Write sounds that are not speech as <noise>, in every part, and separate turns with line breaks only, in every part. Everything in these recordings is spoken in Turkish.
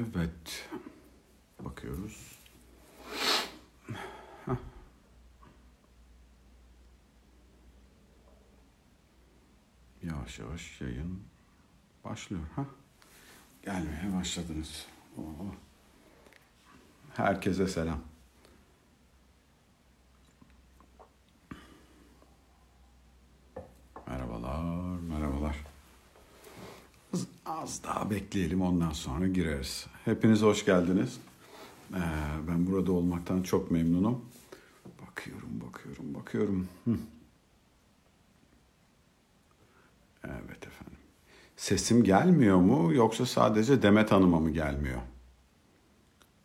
Evet. Bakıyoruz. Heh. Yavaş yavaş yayın başlıyor. Ha? Gelmeye başladınız. Oo. Herkese selam. Merhabalar, merhabalar. Az, daha bekleyelim ondan sonra gireriz. Hepiniz hoş geldiniz. Ee, ben burada olmaktan çok memnunum. Bakıyorum, bakıyorum, bakıyorum. Evet efendim. Sesim gelmiyor mu yoksa sadece Demet Hanım'a mı gelmiyor?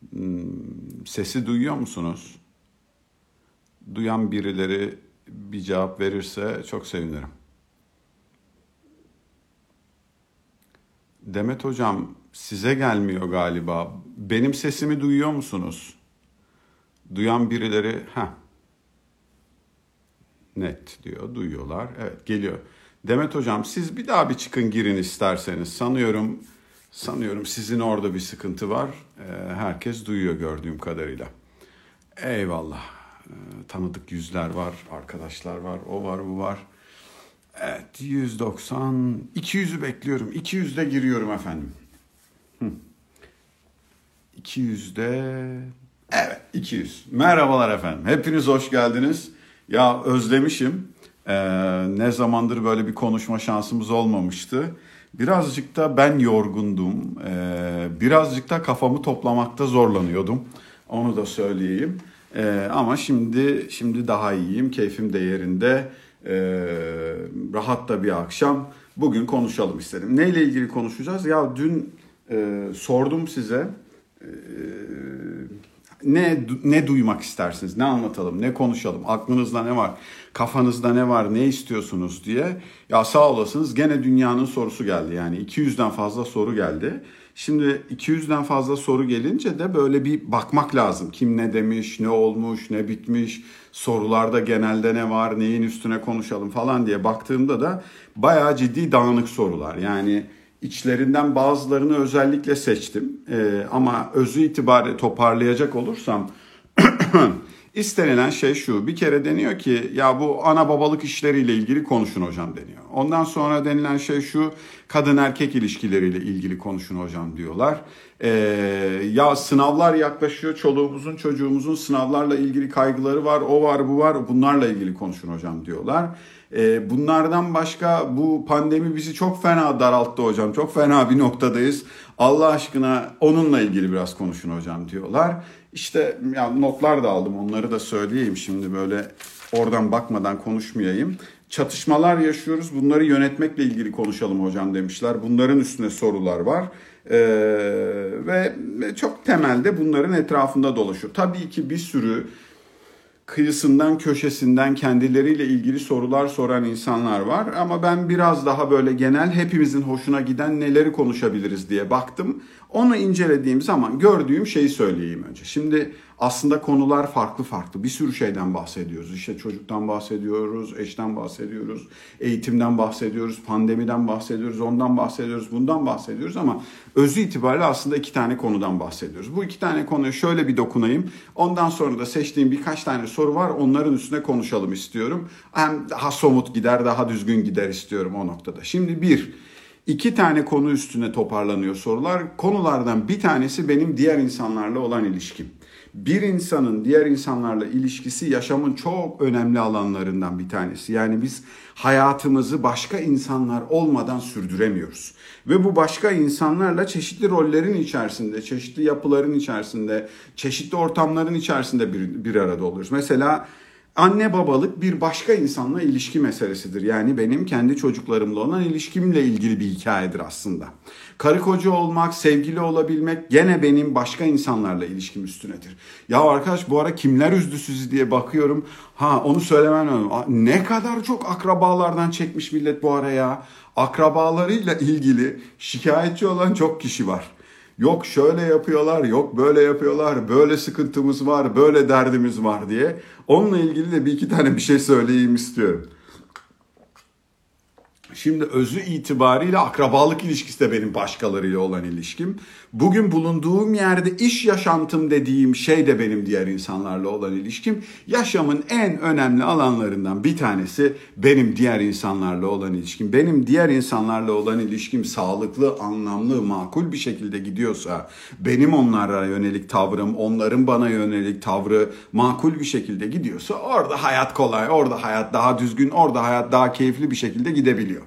Hmm, sesi duyuyor musunuz? Duyan birileri bir cevap verirse çok sevinirim. Demet hocam size gelmiyor galiba. Benim sesimi duyuyor musunuz? Duyan birileri ha net diyor. Duyuyorlar. Evet geliyor. Demet hocam siz bir daha bir çıkın girin isterseniz. Sanıyorum sanıyorum sizin orada bir sıkıntı var. Ee, herkes duyuyor gördüğüm kadarıyla. Eyvallah. Ee, tanıdık yüzler var, arkadaşlar var, o var, bu var. Evet 190 200'ü bekliyorum. 200'de giriyorum efendim. Hı. 200'de evet 200. Merhabalar efendim. Hepiniz hoş geldiniz. Ya özlemişim. Ee, ne zamandır böyle bir konuşma şansımız olmamıştı. Birazcık da ben yorgundum. Ee, birazcık da kafamı toplamakta zorlanıyordum. Onu da söyleyeyim. Ee, ama şimdi şimdi daha iyiyim. Keyfim de yerinde. Ee, rahat da bir akşam. Bugün konuşalım istedim. Neyle ilgili konuşacağız? Ya dün e, sordum size. E, ne ne duymak istersiniz? Ne anlatalım? Ne konuşalım? Aklınızda ne var? Kafanızda ne var? Ne istiyorsunuz diye. Ya sağ olasınız gene dünyanın sorusu geldi. Yani 200'den fazla soru geldi. Şimdi 200'den fazla soru gelince de böyle bir bakmak lazım. Kim ne demiş, ne olmuş, ne bitmiş, sorularda genelde ne var, neyin üstüne konuşalım falan diye baktığımda da bayağı ciddi dağınık sorular. Yani içlerinden bazılarını özellikle seçtim. Ee, ama özü itibariyle toparlayacak olursam <clears throat> istenilen şey şu. Bir kere deniyor ki ya bu ana babalık işleriyle ilgili konuşun hocam deniyor. Ondan sonra denilen şey şu kadın erkek ilişkileriyle ilgili konuşun hocam diyorlar. Ee, ya sınavlar yaklaşıyor çoluğumuzun çocuğumuzun sınavlarla ilgili kaygıları var o var bu var bunlarla ilgili konuşun hocam diyorlar. Ee, bunlardan başka bu pandemi bizi çok fena daralttı hocam çok fena bir noktadayız. Allah aşkına onunla ilgili biraz konuşun hocam diyorlar. İşte ya notlar da aldım onları da söyleyeyim şimdi böyle oradan bakmadan konuşmayayım. Çatışmalar yaşıyoruz bunları yönetmekle ilgili konuşalım hocam demişler. Bunların üstüne sorular var. Ee, ve çok temelde bunların etrafında dolaşıyor. Tabii ki bir sürü kıyısından köşesinden kendileriyle ilgili sorular soran insanlar var ama ben biraz daha böyle genel hepimizin hoşuna giden neleri konuşabiliriz diye baktım. Onu incelediğim zaman gördüğüm şeyi söyleyeyim önce. Şimdi aslında konular farklı farklı. Bir sürü şeyden bahsediyoruz. İşte çocuktan bahsediyoruz, eşten bahsediyoruz, eğitimden bahsediyoruz, pandemiden bahsediyoruz, ondan bahsediyoruz, bundan bahsediyoruz ama özü itibariyle aslında iki tane konudan bahsediyoruz. Bu iki tane konuya şöyle bir dokunayım. Ondan sonra da seçtiğim birkaç tane soru var. Onların üstüne konuşalım istiyorum. Hem daha somut gider, daha düzgün gider istiyorum o noktada. Şimdi bir, iki tane konu üstüne toparlanıyor sorular. Konulardan bir tanesi benim diğer insanlarla olan ilişkim bir insanın diğer insanlarla ilişkisi yaşamın çok önemli alanlarından bir tanesi. Yani biz hayatımızı başka insanlar olmadan sürdüremiyoruz. Ve bu başka insanlarla çeşitli rollerin içerisinde, çeşitli yapıların içerisinde, çeşitli ortamların içerisinde bir, bir arada oluyoruz. Mesela anne babalık bir başka insanla ilişki meselesidir. Yani benim kendi çocuklarımla olan ilişkimle ilgili bir hikayedir aslında. Karı koca olmak, sevgili olabilmek gene benim başka insanlarla ilişkim üstünedir. Ya arkadaş bu ara kimler üzdü sizi diye bakıyorum. Ha onu söylemem lazım. Ne kadar çok akrabalardan çekmiş millet bu ara ya. Akrabalarıyla ilgili şikayetçi olan çok kişi var. Yok şöyle yapıyorlar, yok böyle yapıyorlar, böyle sıkıntımız var, böyle derdimiz var diye. Onunla ilgili de bir iki tane bir şey söyleyeyim istiyorum. Şimdi özü itibariyle akrabalık ilişkisi de benim başkalarıyla olan ilişkim. Bugün bulunduğum yerde iş yaşantım dediğim şey de benim diğer insanlarla olan ilişkim. Yaşamın en önemli alanlarından bir tanesi benim diğer insanlarla olan ilişkim. Benim diğer insanlarla olan ilişkim sağlıklı, anlamlı, makul bir şekilde gidiyorsa, benim onlara yönelik tavrım, onların bana yönelik tavrı makul bir şekilde gidiyorsa orada hayat kolay, orada hayat daha düzgün, orada hayat daha keyifli bir şekilde gidebiliyor.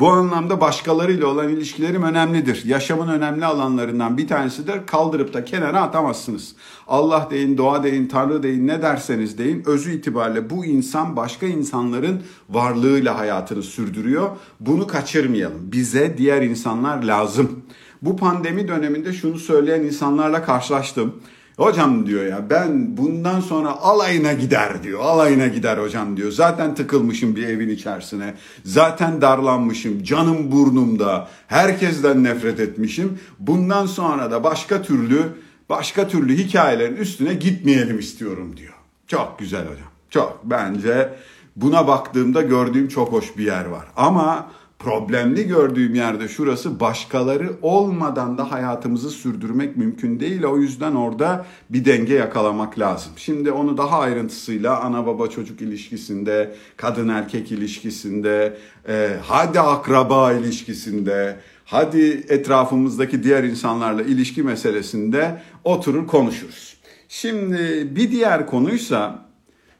Bu anlamda başkalarıyla olan ilişkilerim önemlidir. Yaşamın önemli alanlarından bir tanesidir. Kaldırıp da kenara atamazsınız. Allah deyin, doğa deyin, Tanrı deyin, ne derseniz deyin. Özü itibariyle bu insan başka insanların varlığıyla hayatını sürdürüyor. Bunu kaçırmayalım. Bize diğer insanlar lazım. Bu pandemi döneminde şunu söyleyen insanlarla karşılaştım. Hocam diyor ya ben bundan sonra alayına gider diyor. Alayına gider hocam diyor. Zaten tıkılmışım bir evin içerisine. Zaten darlanmışım. Canım burnumda. Herkesten nefret etmişim. Bundan sonra da başka türlü başka türlü hikayelerin üstüne gitmeyelim istiyorum diyor. Çok güzel hocam. Çok bence buna baktığımda gördüğüm çok hoş bir yer var. Ama problemli gördüğüm yerde şurası başkaları olmadan da hayatımızı sürdürmek mümkün değil. O yüzden orada bir denge yakalamak lazım. Şimdi onu daha ayrıntısıyla ana baba çocuk ilişkisinde, kadın erkek ilişkisinde, e, hadi akraba ilişkisinde, hadi etrafımızdaki diğer insanlarla ilişki meselesinde oturur konuşuruz. Şimdi bir diğer konuysa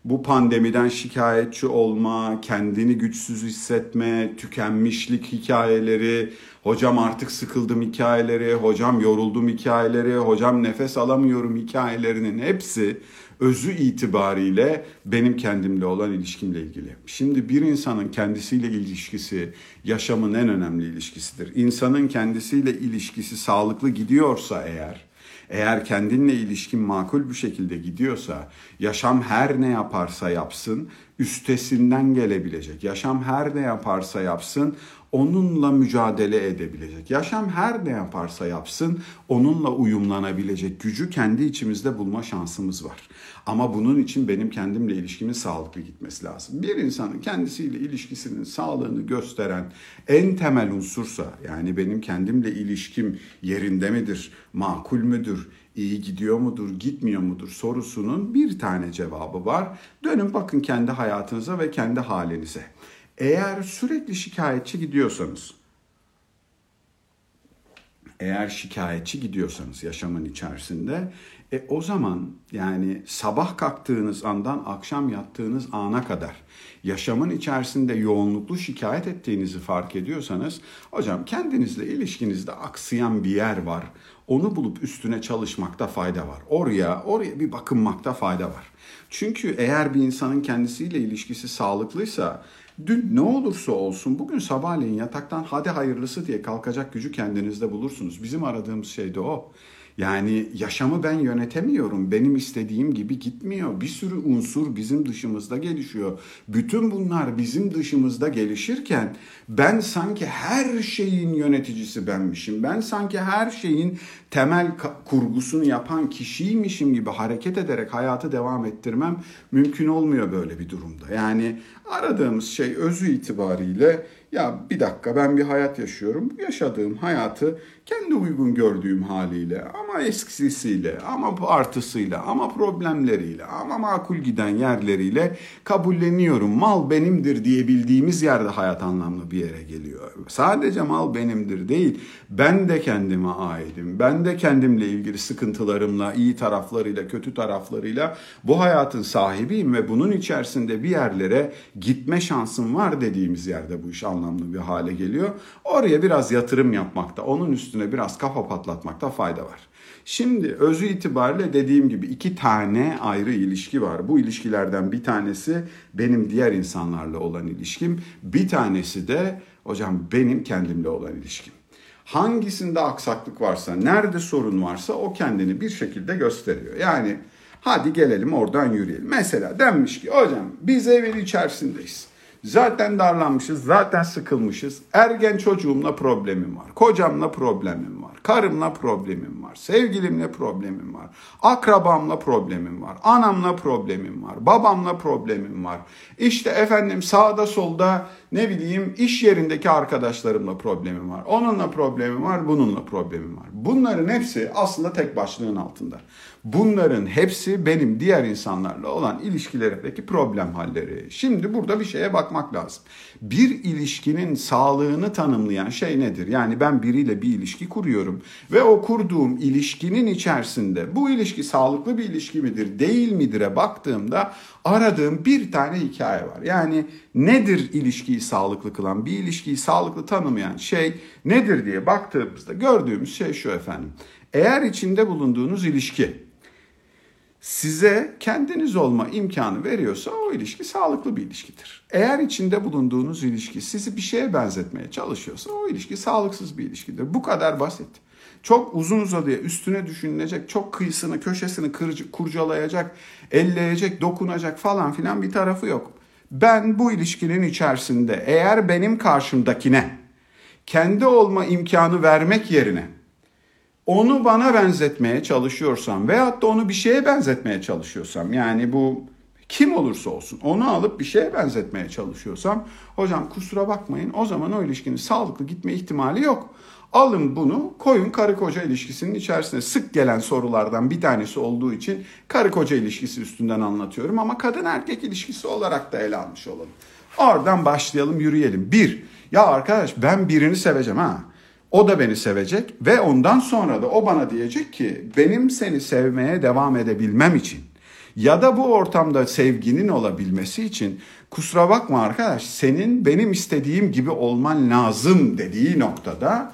bu pandemiden şikayetçi olma, kendini güçsüz hissetme, tükenmişlik hikayeleri, hocam artık sıkıldım hikayeleri, hocam yoruldum hikayeleri, hocam nefes alamıyorum hikayelerinin hepsi özü itibariyle benim kendimle olan ilişkimle ilgili. Şimdi bir insanın kendisiyle ilişkisi yaşamın en önemli ilişkisidir. İnsanın kendisiyle ilişkisi sağlıklı gidiyorsa eğer eğer kendinle ilişkin makul bir şekilde gidiyorsa, yaşam her ne yaparsa yapsın, üstesinden gelebilecek. Yaşam her ne yaparsa yapsın, onunla mücadele edebilecek. Yaşam her ne yaparsa yapsın onunla uyumlanabilecek gücü kendi içimizde bulma şansımız var. Ama bunun için benim kendimle ilişkimin sağlıklı gitmesi lazım. Bir insanın kendisiyle ilişkisinin sağlığını gösteren en temel unsursa yani benim kendimle ilişkim yerinde midir, makul müdür, iyi gidiyor mudur, gitmiyor mudur sorusunun bir tane cevabı var. Dönün bakın kendi hayatınıza ve kendi halinize. Eğer sürekli şikayetçi gidiyorsanız, eğer şikayetçi gidiyorsanız yaşamın içerisinde e, o zaman yani sabah kalktığınız andan akşam yattığınız ana kadar yaşamın içerisinde yoğunluklu şikayet ettiğinizi fark ediyorsanız hocam kendinizle ilişkinizde aksayan bir yer var. Onu bulup üstüne çalışmakta fayda var. Oraya oraya bir bakınmakta fayda var. Çünkü eğer bir insanın kendisiyle ilişkisi sağlıklıysa Dün ne olursa olsun bugün sabahleyin yataktan hadi hayırlısı diye kalkacak gücü kendinizde bulursunuz. Bizim aradığımız şey de o. Yani yaşamı ben yönetemiyorum. Benim istediğim gibi gitmiyor. Bir sürü unsur bizim dışımızda gelişiyor. Bütün bunlar bizim dışımızda gelişirken ben sanki her şeyin yöneticisi benmişim. Ben sanki her şeyin temel kurgusunu yapan kişiymişim gibi hareket ederek hayatı devam ettirmem mümkün olmuyor böyle bir durumda. Yani aradığımız şey özü itibariyle ya bir dakika ben bir hayat yaşıyorum. Yaşadığım hayatı kendi uygun gördüğüm haliyle ama eskisiyle ama artısıyla ama problemleriyle ama makul giden yerleriyle kabulleniyorum. Mal benimdir diyebildiğimiz yerde hayat anlamlı bir yere geliyor. Sadece mal benimdir değil ben de kendime aidim. Ben de kendimle ilgili sıkıntılarımla, iyi taraflarıyla, kötü taraflarıyla bu hayatın sahibiyim ve bunun içerisinde bir yerlere gitme şansım var dediğimiz yerde bu iş anlamlı bir hale geliyor. Oraya biraz yatırım yapmakta, onun üstüne biraz kafa patlatmakta fayda var. Şimdi özü itibariyle dediğim gibi iki tane ayrı ilişki var. Bu ilişkilerden bir tanesi benim diğer insanlarla olan ilişkim. Bir tanesi de hocam benim kendimle olan ilişkim. Hangisinde aksaklık varsa, nerede sorun varsa o kendini bir şekilde gösteriyor. Yani hadi gelelim oradan yürüyelim. Mesela denmiş ki hocam biz evin içerisindeyiz. Zaten darlanmışız, zaten sıkılmışız. Ergen çocuğumla problemim var. Kocamla problemim var. Karımla problemim var. Sevgilimle problemim var. Akrabamla problemim var. Anamla problemim var. Babamla problemim var. İşte efendim sağda solda ne bileyim iş yerindeki arkadaşlarımla problemim var. Onunla problemim var, bununla problemim var. Bunların hepsi aslında tek başlığın altında. Bunların hepsi benim diğer insanlarla olan ilişkilerimdeki problem halleri. Şimdi burada bir şeye bakmak lazım. Bir ilişkinin sağlığını tanımlayan şey nedir? Yani ben biriyle bir ilişki kuruyorum ve o kurduğum ilişkinin içerisinde bu ilişki sağlıklı bir ilişki midir, değil midir'e baktığımda aradığım bir tane hikaye var. Yani nedir ilişkiyi sağlıklı kılan, bir ilişkiyi sağlıklı tanımayan şey nedir diye baktığımızda gördüğümüz şey şu efendim. Eğer içinde bulunduğunuz ilişki size kendiniz olma imkanı veriyorsa o ilişki sağlıklı bir ilişkidir. Eğer içinde bulunduğunuz ilişki sizi bir şeye benzetmeye çalışıyorsa o ilişki sağlıksız bir ilişkidir. Bu kadar basit. Çok uzun uzadıya üstüne düşünülecek, çok kıyısını, köşesini kırıcı, kurcalayacak, elleyecek, dokunacak falan filan bir tarafı yok. Ben bu ilişkinin içerisinde eğer benim karşımdakine kendi olma imkanı vermek yerine onu bana benzetmeye çalışıyorsam veyahut da onu bir şeye benzetmeye çalışıyorsam yani bu kim olursa olsun onu alıp bir şeye benzetmeye çalışıyorsam hocam kusura bakmayın o zaman o ilişkinin sağlıklı gitme ihtimali yok. Alın bunu koyun karı koca ilişkisinin içerisine sık gelen sorulardan bir tanesi olduğu için karı koca ilişkisi üstünden anlatıyorum ama kadın erkek ilişkisi olarak da ele almış olalım. Oradan başlayalım yürüyelim. Bir, ya arkadaş ben birini seveceğim ha. O da beni sevecek ve ondan sonra da o bana diyecek ki benim seni sevmeye devam edebilmem için ya da bu ortamda sevginin olabilmesi için kusura bakma arkadaş senin benim istediğim gibi olman lazım dediği noktada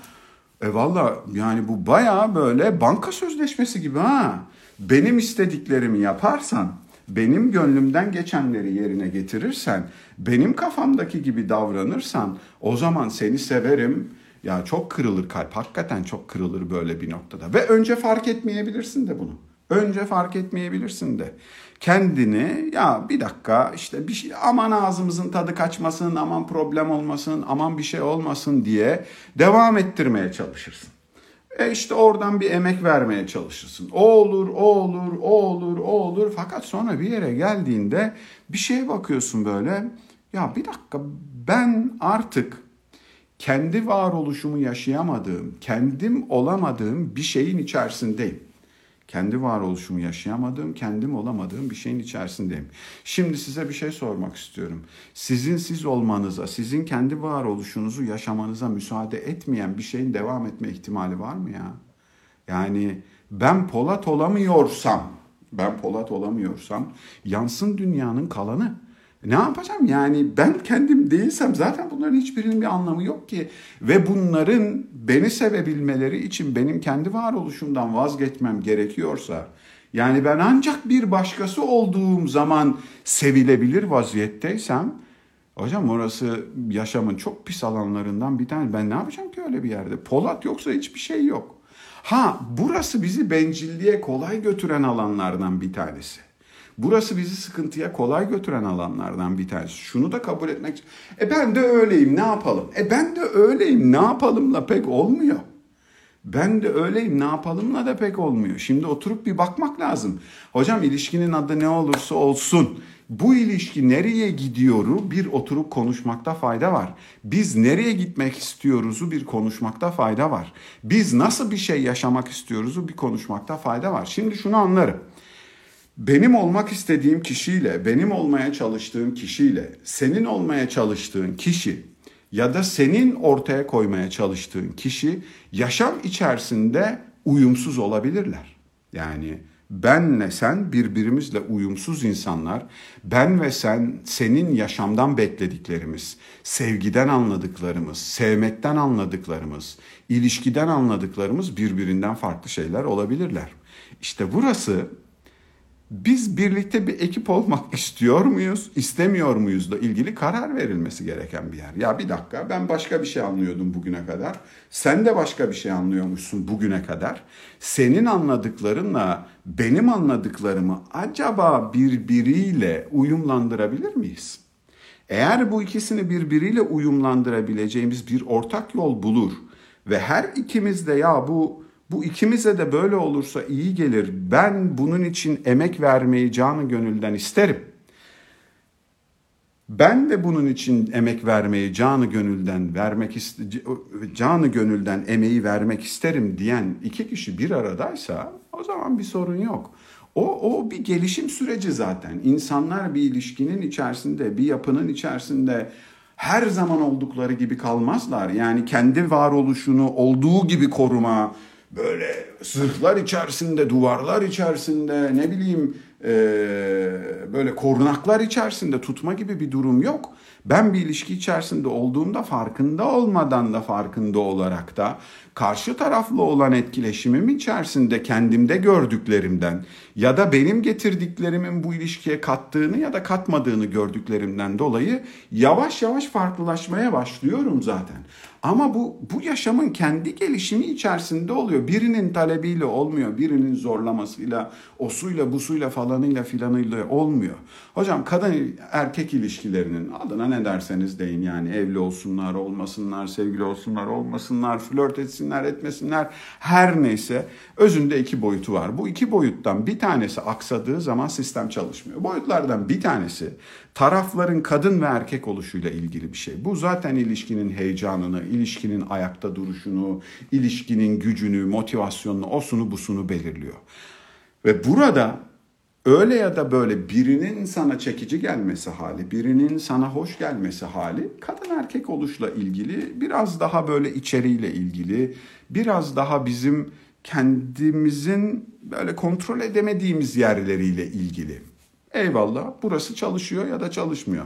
e valla yani bu baya böyle banka sözleşmesi gibi ha. Benim istediklerimi yaparsan, benim gönlümden geçenleri yerine getirirsen, benim kafamdaki gibi davranırsan o zaman seni severim, ya çok kırılır kalp. Hakikaten çok kırılır böyle bir noktada. Ve önce fark etmeyebilirsin de bunu. Önce fark etmeyebilirsin de. Kendini ya bir dakika işte bir şey aman ağzımızın tadı kaçmasın, aman problem olmasın, aman bir şey olmasın diye devam ettirmeye çalışırsın. E işte oradan bir emek vermeye çalışırsın. O olur, o olur, o olur, o olur. Fakat sonra bir yere geldiğinde bir şeye bakıyorsun böyle. Ya bir dakika ben artık kendi varoluşumu yaşayamadığım, kendim olamadığım bir şeyin içerisindeyim. Kendi varoluşumu yaşayamadığım, kendim olamadığım bir şeyin içerisindeyim. Şimdi size bir şey sormak istiyorum. Sizin siz olmanıza, sizin kendi varoluşunuzu yaşamanıza müsaade etmeyen bir şeyin devam etme ihtimali var mı ya? Yani ben Polat olamıyorsam, ben Polat olamıyorsam yansın dünyanın kalanı. Ne yapacağım yani ben kendim değilsem zaten bunların hiçbirinin bir anlamı yok ki. Ve bunların beni sevebilmeleri için benim kendi varoluşumdan vazgeçmem gerekiyorsa yani ben ancak bir başkası olduğum zaman sevilebilir vaziyetteysem hocam orası yaşamın çok pis alanlarından bir tane. Ben ne yapacağım ki öyle bir yerde? Polat yoksa hiçbir şey yok. Ha burası bizi bencilliğe kolay götüren alanlardan bir tanesi. Burası bizi sıkıntıya kolay götüren alanlardan bir tanesi. Şunu da kabul etmek. E ben de öyleyim ne yapalım? E ben de öyleyim ne yapalımla pek olmuyor. Ben de öyleyim ne yapalımla da pek olmuyor. Şimdi oturup bir bakmak lazım. Hocam ilişkinin adı ne olursa olsun. Bu ilişki nereye gidiyoru bir oturup konuşmakta fayda var. Biz nereye gitmek istiyoruzu bir konuşmakta fayda var. Biz nasıl bir şey yaşamak istiyoruzu bir konuşmakta fayda var. Şimdi şunu anlarım benim olmak istediğim kişiyle, benim olmaya çalıştığım kişiyle, senin olmaya çalıştığın kişi ya da senin ortaya koymaya çalıştığın kişi yaşam içerisinde uyumsuz olabilirler. Yani benle sen birbirimizle uyumsuz insanlar, ben ve sen senin yaşamdan beklediklerimiz, sevgiden anladıklarımız, sevmekten anladıklarımız, ilişkiden anladıklarımız birbirinden farklı şeyler olabilirler. İşte burası biz birlikte bir ekip olmak <laughs> istiyor muyuz, istemiyor muyuz da ilgili karar verilmesi gereken bir yer. Ya bir dakika ben başka bir şey anlıyordum bugüne kadar. Sen de başka bir şey anlıyormuşsun bugüne kadar. Senin anladıklarınla benim anladıklarımı acaba birbiriyle uyumlandırabilir miyiz? Eğer bu ikisini birbiriyle uyumlandırabileceğimiz bir ortak yol bulur ve her ikimiz de ya bu Bu ikimize de böyle olursa iyi gelir. Ben bunun için emek vermeyi canı gönülden isterim. Ben de bunun için emek vermeyi canı gönülden vermek canı gönülden emeği vermek isterim diyen iki kişi bir aradaysa o zaman bir sorun yok. O, o bir gelişim süreci zaten. İnsanlar bir ilişkinin içerisinde, bir yapının içerisinde her zaman oldukları gibi kalmazlar. Yani kendi varoluşunu olduğu gibi koruma, böyle zırhlar içerisinde, duvarlar içerisinde, ne bileyim e, böyle korunaklar içerisinde tutma gibi bir durum yok. Ben bir ilişki içerisinde olduğumda farkında olmadan da farkında olarak da karşı taraflı olan etkileşimim içerisinde kendimde gördüklerimden ya da benim getirdiklerimin bu ilişkiye kattığını ya da katmadığını gördüklerimden dolayı yavaş yavaş farklılaşmaya başlıyorum zaten. Ama bu bu yaşamın kendi gelişimi içerisinde oluyor. Birinin talebiyle olmuyor, birinin zorlamasıyla, osuyla, busuyla falanıyla filanıyla olmuyor. Hocam kadın erkek ilişkilerinin adına ne derseniz deyin yani evli olsunlar, olmasınlar, sevgili olsunlar, olmasınlar, flört etsinler, etmesinler her neyse özünde iki boyutu var. Bu iki boyuttan bir tanesi aksadığı zaman sistem çalışmıyor. Boyutlardan bir tanesi tarafların kadın ve erkek oluşuyla ilgili bir şey. Bu zaten ilişkinin heyecanını, ilişkinin ayakta duruşunu, ilişkinin gücünü, motivasyonunu, osunu busunu belirliyor. Ve burada öyle ya da böyle birinin sana çekici gelmesi hali, birinin sana hoş gelmesi hali kadın erkek oluşla ilgili, biraz daha böyle içeriğiyle ilgili, biraz daha bizim kendimizin böyle kontrol edemediğimiz yerleriyle ilgili. Eyvallah burası çalışıyor ya da çalışmıyor.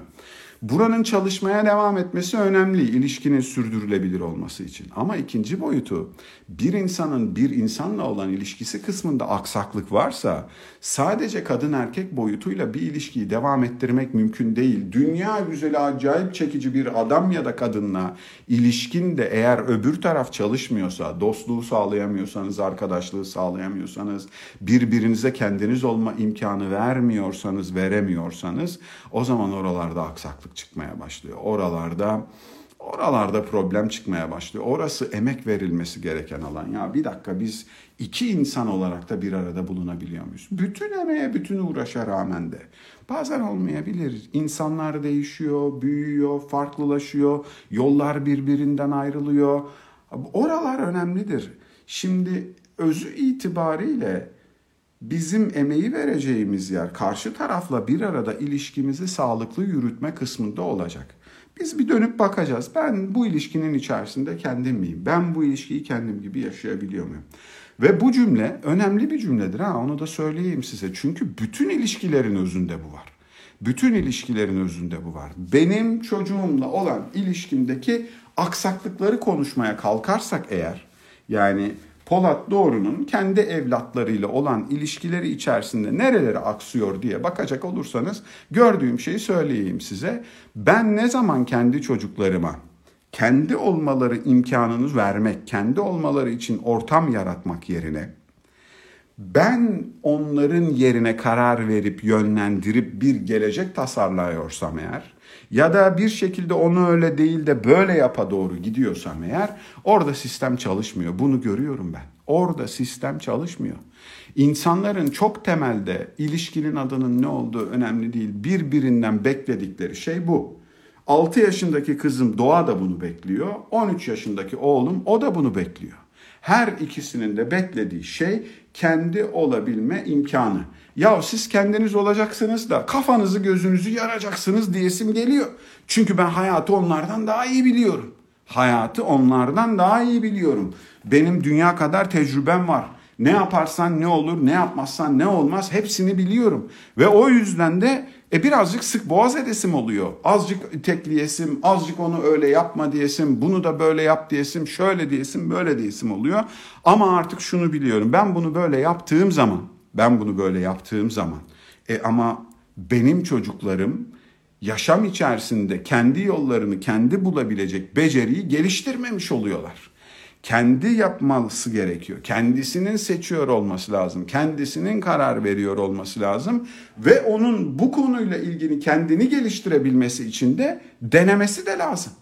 Buranın çalışmaya devam etmesi önemli ilişkinin sürdürülebilir olması için. Ama ikinci boyutu bir insanın bir insanla olan ilişkisi kısmında aksaklık varsa sadece kadın erkek boyutuyla bir ilişkiyi devam ettirmek mümkün değil. Dünya güzeli acayip çekici bir adam ya da kadınla ilişkin de eğer öbür taraf çalışmıyorsa, dostluğu sağlayamıyorsanız, arkadaşlığı sağlayamıyorsanız, birbirinize kendiniz olma imkanı vermiyorsanız, veremiyorsanız o zaman oralarda aksaklık sakatlık çıkmaya başlıyor. Oralarda oralarda problem çıkmaya başlıyor. Orası emek verilmesi gereken alan. Ya bir dakika biz iki insan olarak da bir arada bulunabiliyor muyuz? Bütün emeğe, bütün uğraşa rağmen de. Bazen olmayabilir. İnsanlar değişiyor, büyüyor, farklılaşıyor. Yollar birbirinden ayrılıyor. Oralar önemlidir. Şimdi özü itibariyle bizim emeği vereceğimiz yer karşı tarafla bir arada ilişkimizi sağlıklı yürütme kısmında olacak. Biz bir dönüp bakacağız. Ben bu ilişkinin içerisinde kendim miyim? Ben bu ilişkiyi kendim gibi yaşayabiliyor muyum? Ve bu cümle önemli bir cümledir ha onu da söyleyeyim size. Çünkü bütün ilişkilerin özünde bu var. Bütün ilişkilerin özünde bu var. Benim çocuğumla olan ilişkimdeki aksaklıkları konuşmaya kalkarsak eğer yani Polat Doğru'nun kendi evlatlarıyla olan ilişkileri içerisinde nerelere aksıyor diye bakacak olursanız gördüğüm şeyi söyleyeyim size. Ben ne zaman kendi çocuklarıma kendi olmaları imkanını vermek, kendi olmaları için ortam yaratmak yerine ben onların yerine karar verip yönlendirip bir gelecek tasarlıyorsam eğer ya da bir şekilde onu öyle değil de böyle yapa doğru gidiyorsam eğer orada sistem çalışmıyor. Bunu görüyorum ben. Orada sistem çalışmıyor. İnsanların çok temelde ilişkinin adının ne olduğu önemli değil. Birbirinden bekledikleri şey bu. 6 yaşındaki kızım Doğa da bunu bekliyor. 13 yaşındaki oğlum o da bunu bekliyor. Her ikisinin de beklediği şey kendi olabilme imkanı. Ya siz kendiniz olacaksınız da kafanızı gözünüzü yaracaksınız diyesim geliyor. Çünkü ben hayatı onlardan daha iyi biliyorum. Hayatı onlardan daha iyi biliyorum. Benim dünya kadar tecrübem var. Ne yaparsan ne olur, ne yapmazsan ne olmaz hepsini biliyorum. Ve o yüzden de e birazcık sık boğaz edesim oluyor. Azıcık tekliyesim, azıcık onu öyle yapma diyesim, bunu da böyle yap diyesim, şöyle diyesim, böyle diyesim oluyor. Ama artık şunu biliyorum. Ben bunu böyle yaptığım zaman, ben bunu böyle yaptığım zaman e ama benim çocuklarım yaşam içerisinde kendi yollarını kendi bulabilecek beceriyi geliştirmemiş oluyorlar kendi yapması gerekiyor. Kendisinin seçiyor olması lazım. Kendisinin karar veriyor olması lazım. Ve onun bu konuyla ilgili kendini geliştirebilmesi için de denemesi de lazım.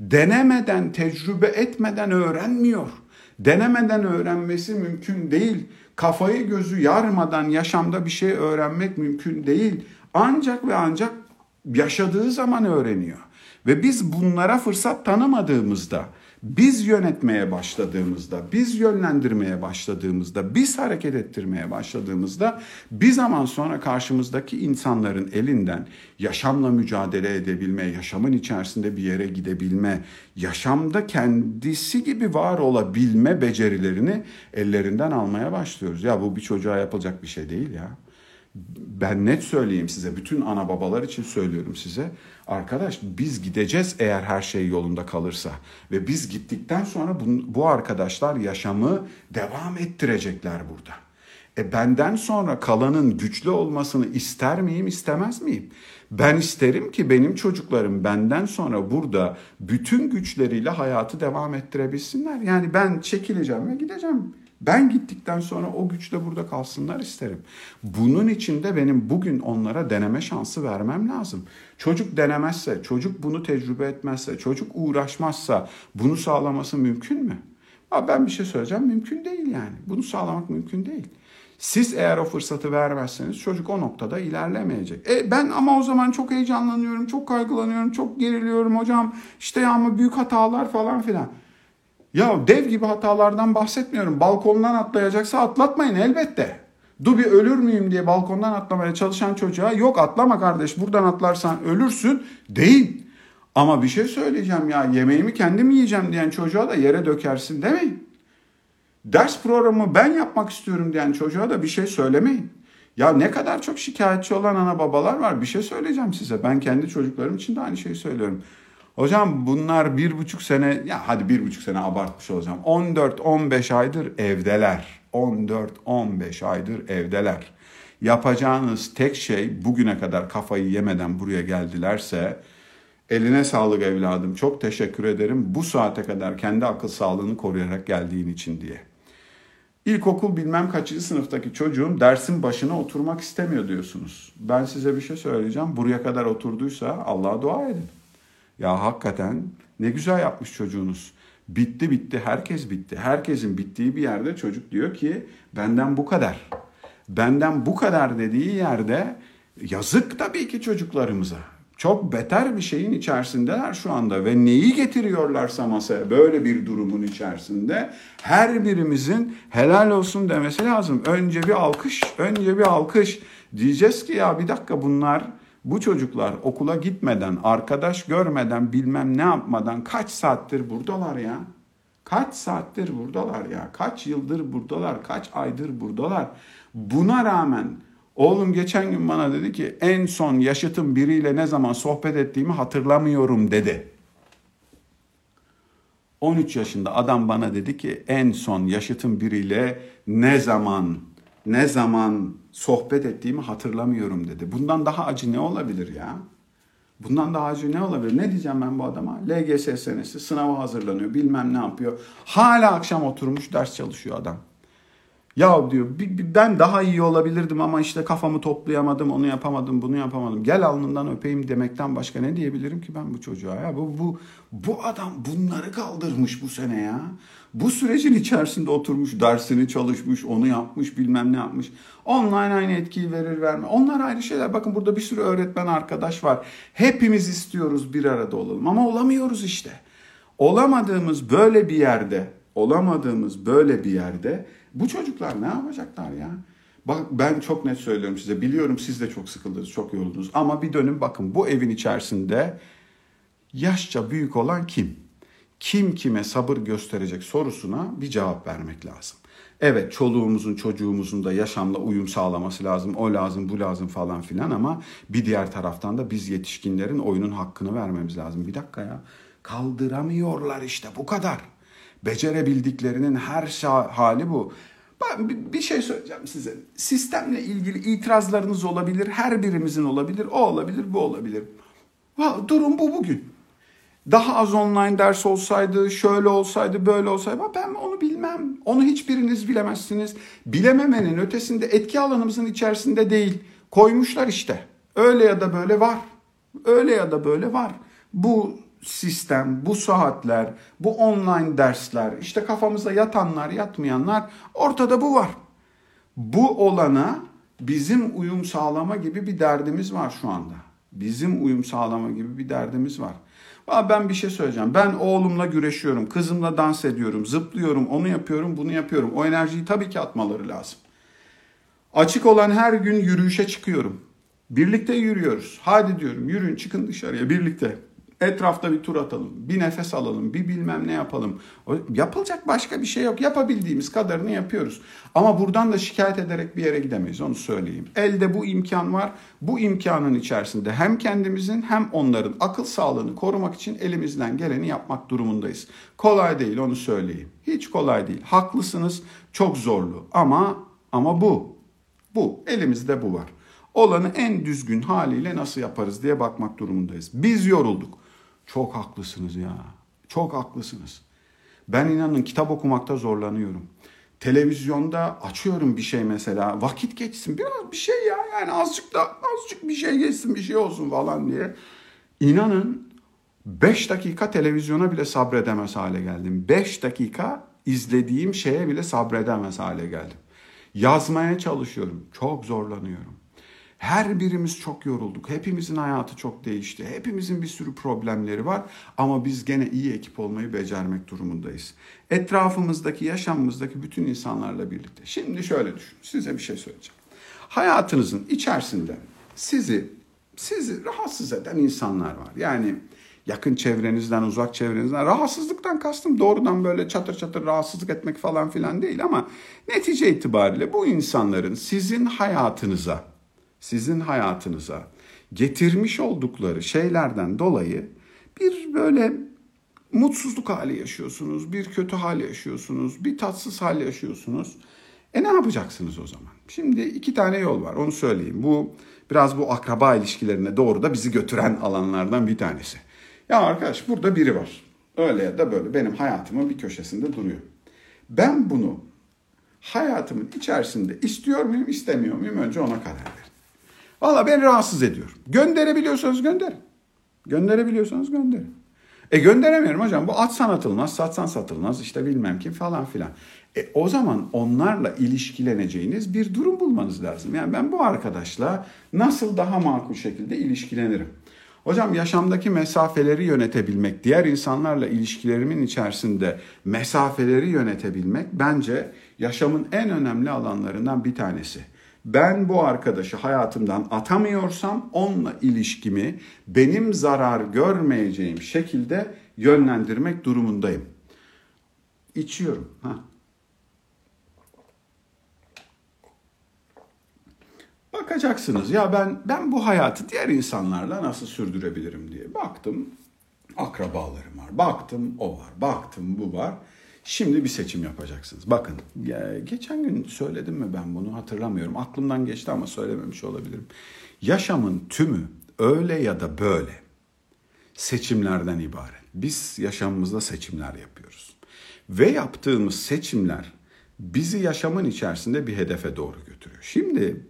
Denemeden, tecrübe etmeden öğrenmiyor. Denemeden öğrenmesi mümkün değil. Kafayı gözü yarmadan yaşamda bir şey öğrenmek mümkün değil. Ancak ve ancak yaşadığı zaman öğreniyor. Ve biz bunlara fırsat tanımadığımızda, biz yönetmeye başladığımızda, biz yönlendirmeye başladığımızda, biz hareket ettirmeye başladığımızda bir zaman sonra karşımızdaki insanların elinden yaşamla mücadele edebilme, yaşamın içerisinde bir yere gidebilme, yaşamda kendisi gibi var olabilme becerilerini ellerinden almaya başlıyoruz. Ya bu bir çocuğa yapılacak bir şey değil ya ben net söyleyeyim size bütün ana babalar için söylüyorum size. Arkadaş biz gideceğiz eğer her şey yolunda kalırsa ve biz gittikten sonra bu, bu arkadaşlar yaşamı devam ettirecekler burada. E benden sonra kalanın güçlü olmasını ister miyim, istemez miyim? Ben isterim ki benim çocuklarım benden sonra burada bütün güçleriyle hayatı devam ettirebilsinler. Yani ben çekileceğim ve gideceğim. Ben gittikten sonra o güçle burada kalsınlar isterim. Bunun için de benim bugün onlara deneme şansı vermem lazım. Çocuk denemezse, çocuk bunu tecrübe etmezse, çocuk uğraşmazsa bunu sağlaması mümkün mü? Ama ben bir şey söyleyeceğim mümkün değil yani. Bunu sağlamak mümkün değil. Siz eğer o fırsatı vermezseniz çocuk o noktada ilerlemeyecek. E ben ama o zaman çok heyecanlanıyorum, çok kaygılanıyorum, çok geriliyorum hocam. İşte ama büyük hatalar falan filan. Ya dev gibi hatalardan bahsetmiyorum. Balkondan atlayacaksa atlatmayın elbette. Du bir ölür müyüm diye balkondan atlamaya çalışan çocuğa yok atlama kardeş buradan atlarsan ölürsün değil. Ama bir şey söyleyeceğim ya yemeğimi kendim yiyeceğim diyen çocuğa da yere dökersin demeyin. Ders programı ben yapmak istiyorum diyen çocuğa da bir şey söylemeyin. Ya ne kadar çok şikayetçi olan ana babalar var bir şey söyleyeceğim size. Ben kendi çocuklarım için de aynı şeyi söylüyorum. Hocam bunlar bir buçuk sene, ya hadi bir buçuk sene abartmış olacağım. 14-15 aydır evdeler. 14-15 aydır evdeler. Yapacağınız tek şey bugüne kadar kafayı yemeden buraya geldilerse eline sağlık evladım çok teşekkür ederim bu saate kadar kendi akıl sağlığını koruyarak geldiğin için diye. İlkokul bilmem kaçıncı sınıftaki çocuğum dersin başına oturmak istemiyor diyorsunuz. Ben size bir şey söyleyeceğim. Buraya kadar oturduysa Allah'a dua edin. Ya hakikaten ne güzel yapmış çocuğunuz. Bitti bitti herkes bitti. Herkesin bittiği bir yerde çocuk diyor ki benden bu kadar. Benden bu kadar dediği yerde yazık tabii ki çocuklarımıza. Çok beter bir şeyin içerisindeler şu anda ve neyi getiriyorlarsa masaya böyle bir durumun içerisinde her birimizin helal olsun demesi lazım. Önce bir alkış, önce bir alkış. Diyeceğiz ki ya bir dakika bunlar bu çocuklar okula gitmeden, arkadaş görmeden, bilmem ne yapmadan kaç saattir buradalar ya? Kaç saattir buradalar ya? Kaç yıldır buradalar? Kaç aydır buradalar? Buna rağmen oğlum geçen gün bana dedi ki en son yaşıtım biriyle ne zaman sohbet ettiğimi hatırlamıyorum dedi. 13 yaşında adam bana dedi ki en son yaşıtım biriyle ne zaman ne zaman sohbet ettiğimi hatırlamıyorum dedi. Bundan daha acı ne olabilir ya? Bundan daha acı ne olabilir? Ne diyeceğim ben bu adama? LGS senesi sınava hazırlanıyor bilmem ne yapıyor. Hala akşam oturmuş ders çalışıyor adam. Ya diyor ben daha iyi olabilirdim ama işte kafamı toplayamadım, onu yapamadım, bunu yapamadım. Gel alnından öpeyim demekten başka ne diyebilirim ki ben bu çocuğa ya? Bu, bu, bu adam bunları kaldırmış bu sene ya. Bu sürecin içerisinde oturmuş, dersini çalışmış, onu yapmış, bilmem ne yapmış. Online aynı etkiyi verir verme. Onlar ayrı şeyler. Bakın burada bir sürü öğretmen arkadaş var. Hepimiz istiyoruz bir arada olalım ama olamıyoruz işte. Olamadığımız böyle bir yerde, olamadığımız böyle bir yerde bu çocuklar ne yapacaklar ya? Bak ben çok net söylüyorum size. Biliyorum siz de çok sıkıldınız, çok yoruldunuz. Ama bir dönün bakın bu evin içerisinde yaşça büyük olan kim? Kim kime sabır gösterecek sorusuna bir cevap vermek lazım. Evet çoluğumuzun çocuğumuzun da yaşamla uyum sağlaması lazım. O lazım bu lazım falan filan ama bir diğer taraftan da biz yetişkinlerin oyunun hakkını vermemiz lazım. Bir dakika ya kaldıramıyorlar işte bu kadar. Becerebildiklerinin her hali bu. Ben bir şey söyleyeceğim size. Sistemle ilgili itirazlarınız olabilir. Her birimizin olabilir. O olabilir, bu olabilir. Durum bu bugün. Daha az online ders olsaydı, şöyle olsaydı, böyle olsaydı ben onu bilmem. Onu hiçbiriniz bilemezsiniz. Bilememenin ötesinde etki alanımızın içerisinde değil. Koymuşlar işte. Öyle ya da böyle var. Öyle ya da böyle var. Bu sistem, bu saatler, bu online dersler, işte kafamıza yatanlar, yatmayanlar ortada bu var. Bu olana bizim uyum sağlama gibi bir derdimiz var şu anda. Bizim uyum sağlama gibi bir derdimiz var. Ben bir şey söyleyeceğim. Ben oğlumla güreşiyorum, kızımla dans ediyorum, zıplıyorum, onu yapıyorum, bunu yapıyorum. O enerjiyi tabii ki atmaları lazım. Açık olan her gün yürüyüşe çıkıyorum. Birlikte yürüyoruz. Hadi diyorum yürüyün çıkın dışarıya birlikte. Etrafta bir tur atalım, bir nefes alalım, bir bilmem ne yapalım. Yapılacak başka bir şey yok. Yapabildiğimiz kadarını yapıyoruz. Ama buradan da şikayet ederek bir yere gidemeyiz onu söyleyeyim. Elde bu imkan var. Bu imkanın içerisinde hem kendimizin hem onların akıl sağlığını korumak için elimizden geleni yapmak durumundayız. Kolay değil onu söyleyeyim. Hiç kolay değil. Haklısınız. Çok zorlu. Ama ama bu. Bu. Elimizde bu var olanı en düzgün haliyle nasıl yaparız diye bakmak durumundayız. Biz yorulduk. Çok haklısınız ya. Çok haklısınız. Ben inanın kitap okumakta zorlanıyorum. Televizyonda açıyorum bir şey mesela. Vakit geçsin. Biraz bir şey ya. Yani azıcık da azıcık bir şey geçsin bir şey olsun falan diye. İnanın 5 dakika televizyona bile sabredemez hale geldim. 5 dakika izlediğim şeye bile sabredemez hale geldim. Yazmaya çalışıyorum. Çok zorlanıyorum. Her birimiz çok yorulduk. Hepimizin hayatı çok değişti. Hepimizin bir sürü problemleri var ama biz gene iyi ekip olmayı becermek durumundayız. Etrafımızdaki, yaşamımızdaki bütün insanlarla birlikte. Şimdi şöyle düşün. Size bir şey söyleyeceğim. Hayatınızın içerisinde sizi sizi rahatsız eden insanlar var. Yani yakın çevrenizden, uzak çevrenizden rahatsızlıktan kastım doğrudan böyle çatır çatır rahatsızlık etmek falan filan değil ama netice itibariyle bu insanların sizin hayatınıza sizin hayatınıza getirmiş oldukları şeylerden dolayı bir böyle mutsuzluk hali yaşıyorsunuz, bir kötü hal yaşıyorsunuz, bir tatsız hal yaşıyorsunuz. E ne yapacaksınız o zaman? Şimdi iki tane yol var onu söyleyeyim. Bu biraz bu akraba ilişkilerine doğru da bizi götüren alanlardan bir tanesi. Ya arkadaş burada biri var. Öyle ya da böyle benim hayatımın bir köşesinde duruyor. Ben bunu hayatımın içerisinde istiyor muyum istemiyor muyum önce ona karar ver. Valla beni rahatsız ediyor. Gönderebiliyorsanız gönder. Gönderebiliyorsanız gönderin. E gönderemiyorum hocam. Bu atsan atılmaz, satsan satılmaz işte bilmem kim falan filan. E o zaman onlarla ilişkileneceğiniz bir durum bulmanız lazım. Yani ben bu arkadaşla nasıl daha makul şekilde ilişkilenirim? Hocam yaşamdaki mesafeleri yönetebilmek, diğer insanlarla ilişkilerimin içerisinde mesafeleri yönetebilmek bence yaşamın en önemli alanlarından bir tanesi ben bu arkadaşı hayatımdan atamıyorsam onunla ilişkimi benim zarar görmeyeceğim şekilde yönlendirmek durumundayım. İçiyorum. Ha. Bakacaksınız ya ben ben bu hayatı diğer insanlarla nasıl sürdürebilirim diye baktım. Akrabalarım var. Baktım o var. Baktım bu var. Şimdi bir seçim yapacaksınız. Bakın geçen gün söyledim mi ben bunu hatırlamıyorum. Aklımdan geçti ama söylememiş olabilirim. Yaşamın tümü öyle ya da böyle seçimlerden ibaret. Biz yaşamımızda seçimler yapıyoruz. Ve yaptığımız seçimler bizi yaşamın içerisinde bir hedefe doğru götürüyor. Şimdi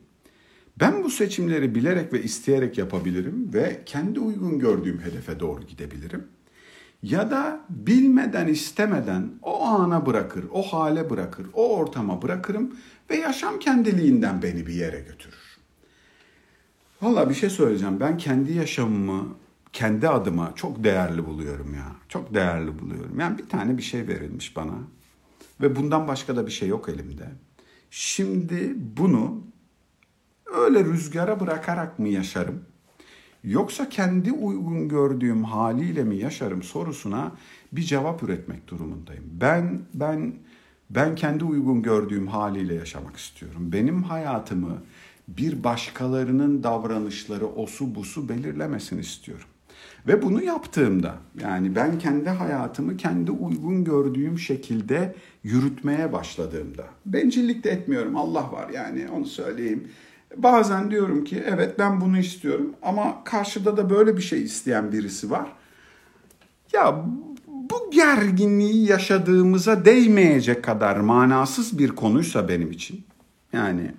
ben bu seçimleri bilerek ve isteyerek yapabilirim ve kendi uygun gördüğüm hedefe doğru gidebilirim ya da bilmeden istemeden o ana bırakır, o hale bırakır, o ortama bırakırım ve yaşam kendiliğinden beni bir yere götürür. Valla bir şey söyleyeceğim. Ben kendi yaşamımı kendi adıma çok değerli buluyorum ya. Çok değerli buluyorum. Yani bir tane bir şey verilmiş bana ve bundan başka da bir şey yok elimde. Şimdi bunu öyle rüzgara bırakarak mı yaşarım? Yoksa kendi uygun gördüğüm haliyle mi yaşarım sorusuna bir cevap üretmek durumundayım. Ben ben ben kendi uygun gördüğüm haliyle yaşamak istiyorum. Benim hayatımı bir başkalarının davranışları osu busu belirlemesin istiyorum. Ve bunu yaptığımda yani ben kendi hayatımı kendi uygun gördüğüm şekilde yürütmeye başladığımda bencillik de etmiyorum Allah var yani onu söyleyeyim. Bazen diyorum ki evet ben bunu istiyorum ama karşıda da böyle bir şey isteyen birisi var. Ya bu gerginliği yaşadığımıza değmeyecek kadar manasız bir konuysa benim için yani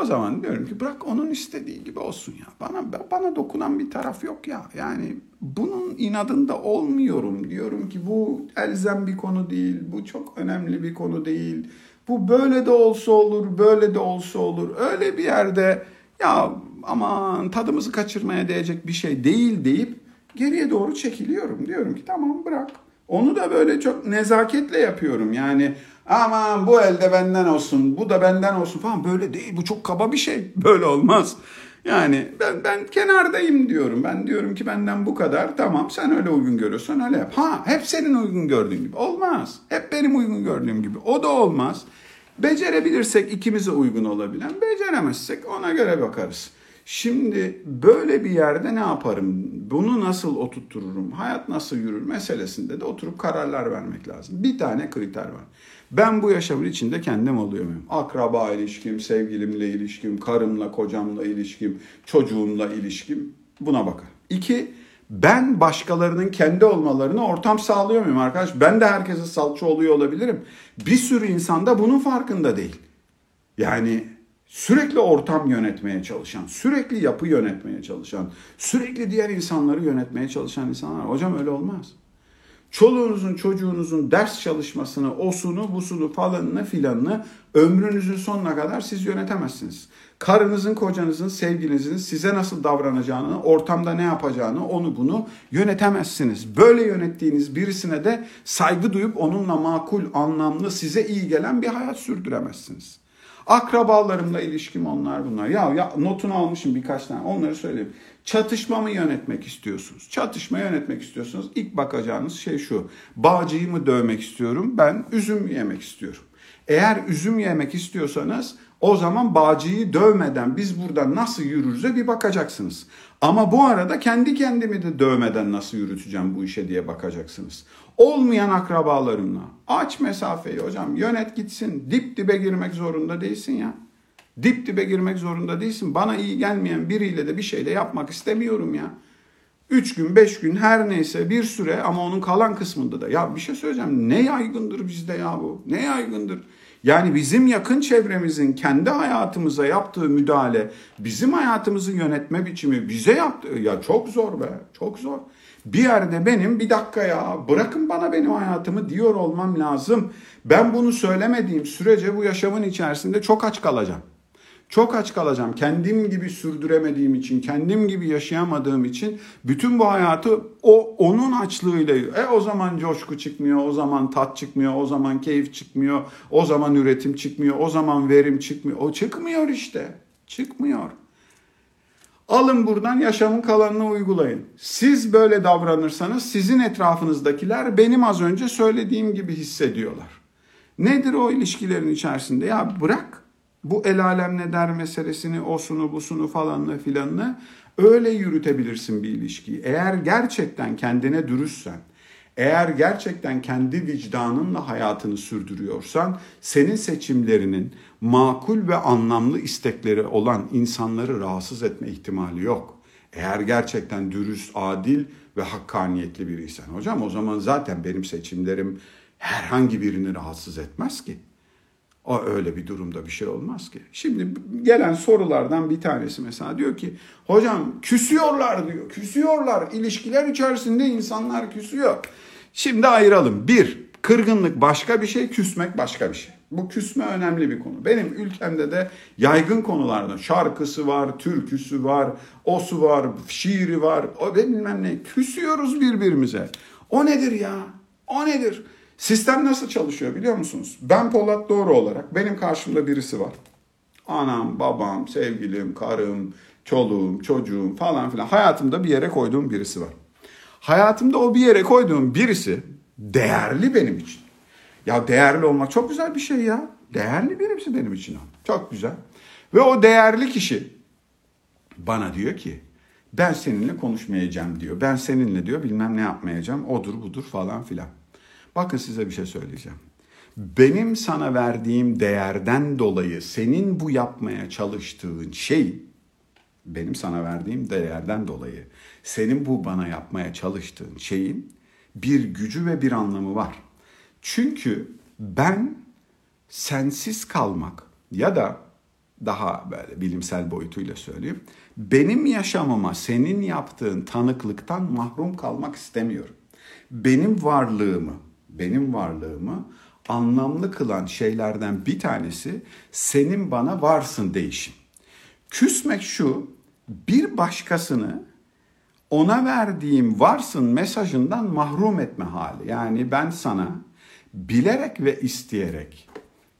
O zaman diyorum ki bırak onun istediği gibi olsun ya. Bana bana dokunan bir taraf yok ya. Yani bunun inadında olmuyorum. Diyorum ki bu elzem bir konu değil. Bu çok önemli bir konu değil. Bu böyle de olsa olur, böyle de olsa olur. Öyle bir yerde ya aman tadımızı kaçırmaya değecek bir şey değil deyip geriye doğru çekiliyorum. Diyorum ki tamam bırak. Onu da böyle çok nezaketle yapıyorum. Yani aman bu elde benden olsun, bu da benden olsun falan böyle değil. Bu çok kaba bir şey. <laughs> Böyle olmaz. Yani ben ben kenardayım diyorum. Ben diyorum ki benden bu kadar. Tamam sen öyle uygun görüyorsan öyle yap. Ha hep senin uygun gördüğün gibi. Olmaz. Hep benim uygun gördüğüm gibi. O da olmaz. Becerebilirsek ikimize uygun olabilen, beceremezsek ona göre bakarız. Şimdi böyle bir yerde ne yaparım? Bunu nasıl oturturum? Hayat nasıl yürür meselesinde de oturup kararlar vermek lazım. Bir tane kriter var. Ben bu yaşamın içinde kendim oluyor muyum? Akraba ilişkim, sevgilimle ilişkim, karımla, kocamla ilişkim, çocuğumla ilişkim buna bakar. İki, ben başkalarının kendi olmalarını ortam sağlıyor muyum arkadaş? Ben de herkese salça oluyor olabilirim. Bir sürü insan da bunun farkında değil. Yani sürekli ortam yönetmeye çalışan, sürekli yapı yönetmeye çalışan, sürekli diğer insanları yönetmeye çalışan insanlar. Hocam öyle olmaz. Çoluğunuzun çocuğunuzun ders çalışmasını, osunu, busunu, falanını filanını ömrünüzün sonuna kadar siz yönetemezsiniz. Karınızın, kocanızın, sevgilinizin size nasıl davranacağını, ortamda ne yapacağını, onu bunu yönetemezsiniz. Böyle yönettiğiniz birisine de saygı duyup onunla makul, anlamlı, size iyi gelen bir hayat sürdüremezsiniz. Akrabalarımla ilişkim onlar bunlar. Ya, ya notunu almışım birkaç tane onları söyleyeyim. Çatışma mı yönetmek istiyorsunuz? Çatışma yönetmek istiyorsunuz. İlk bakacağınız şey şu. Bağcıyı mı dövmek istiyorum? Ben üzüm yemek istiyorum. Eğer üzüm yemek istiyorsanız o zaman bağcıyı dövmeden biz burada nasıl yürürüze bir bakacaksınız. Ama bu arada kendi kendimi de dövmeden nasıl yürüteceğim bu işe diye bakacaksınız. Olmayan akrabalarımla aç mesafeyi hocam yönet gitsin dip dibe girmek zorunda değilsin ya. Dip dibe girmek zorunda değilsin. Bana iyi gelmeyen biriyle de bir şey de yapmak istemiyorum ya. Üç gün, beş gün her neyse bir süre ama onun kalan kısmında da. Ya bir şey söyleyeceğim. Ne yaygındır bizde ya bu? Ne yaygındır? Yani bizim yakın çevremizin kendi hayatımıza yaptığı müdahale, bizim hayatımızı yönetme biçimi bize yaptığı ya çok zor be, çok zor. Bir yerde benim bir dakika ya bırakın bana benim hayatımı diyor olmam lazım. Ben bunu söylemediğim sürece bu yaşamın içerisinde çok aç kalacağım. Çok aç kalacağım. Kendim gibi sürdüremediğim için, kendim gibi yaşayamadığım için bütün bu hayatı o onun açlığıyla. E o zaman coşku çıkmıyor, o zaman tat çıkmıyor, o zaman keyif çıkmıyor, o zaman üretim çıkmıyor, o zaman verim çıkmıyor. O çıkmıyor işte. Çıkmıyor. Alın buradan yaşamın kalanını uygulayın. Siz böyle davranırsanız sizin etrafınızdakiler benim az önce söylediğim gibi hissediyorlar. Nedir o ilişkilerin içerisinde? Ya bırak bu el alem ne der meselesini, osunu, busunu falanını filanını öyle yürütebilirsin bir ilişkiyi. Eğer gerçekten kendine dürüstsen, eğer gerçekten kendi vicdanınla hayatını sürdürüyorsan, senin seçimlerinin makul ve anlamlı istekleri olan insanları rahatsız etme ihtimali yok. Eğer gerçekten dürüst, adil ve hakkaniyetli biriysen. Hocam o zaman zaten benim seçimlerim herhangi birini rahatsız etmez ki. O öyle bir durumda bir şey olmaz ki. Şimdi gelen sorulardan bir tanesi mesela diyor ki hocam küsüyorlar diyor. Küsüyorlar. İlişkiler içerisinde insanlar küsüyor. Şimdi ayıralım. Bir, kırgınlık başka bir şey, küsmek başka bir şey. Bu küsme önemli bir konu. Benim ülkemde de yaygın konulardan şarkısı var, türküsü var, osu var, şiiri var, o bilmem ne. Küsüyoruz birbirimize. O nedir ya? O nedir? Sistem nasıl çalışıyor biliyor musunuz? Ben Polat Doğru olarak benim karşımda birisi var. Anam, babam, sevgilim, karım, çoluğum, çocuğum falan filan hayatımda bir yere koyduğum birisi var. Hayatımda o bir yere koyduğum birisi değerli benim için. Ya değerli olmak çok güzel bir şey ya. Değerli birisi benim için. Çok güzel. Ve o değerli kişi bana diyor ki ben seninle konuşmayacağım diyor. Ben seninle diyor bilmem ne yapmayacağım. Odur budur falan filan. Bakın size bir şey söyleyeceğim. Benim sana verdiğim değerden dolayı senin bu yapmaya çalıştığın şey benim sana verdiğim değerden dolayı senin bu bana yapmaya çalıştığın şeyin bir gücü ve bir anlamı var. Çünkü ben sensiz kalmak ya da daha böyle bilimsel boyutuyla söyleyeyim. Benim yaşamıma senin yaptığın tanıklıktan mahrum kalmak istemiyorum. Benim varlığımı, benim varlığımı anlamlı kılan şeylerden bir tanesi senin bana varsın değişim. Küsmek şu, bir başkasını ona verdiğim varsın mesajından mahrum etme hali. Yani ben sana bilerek ve isteyerek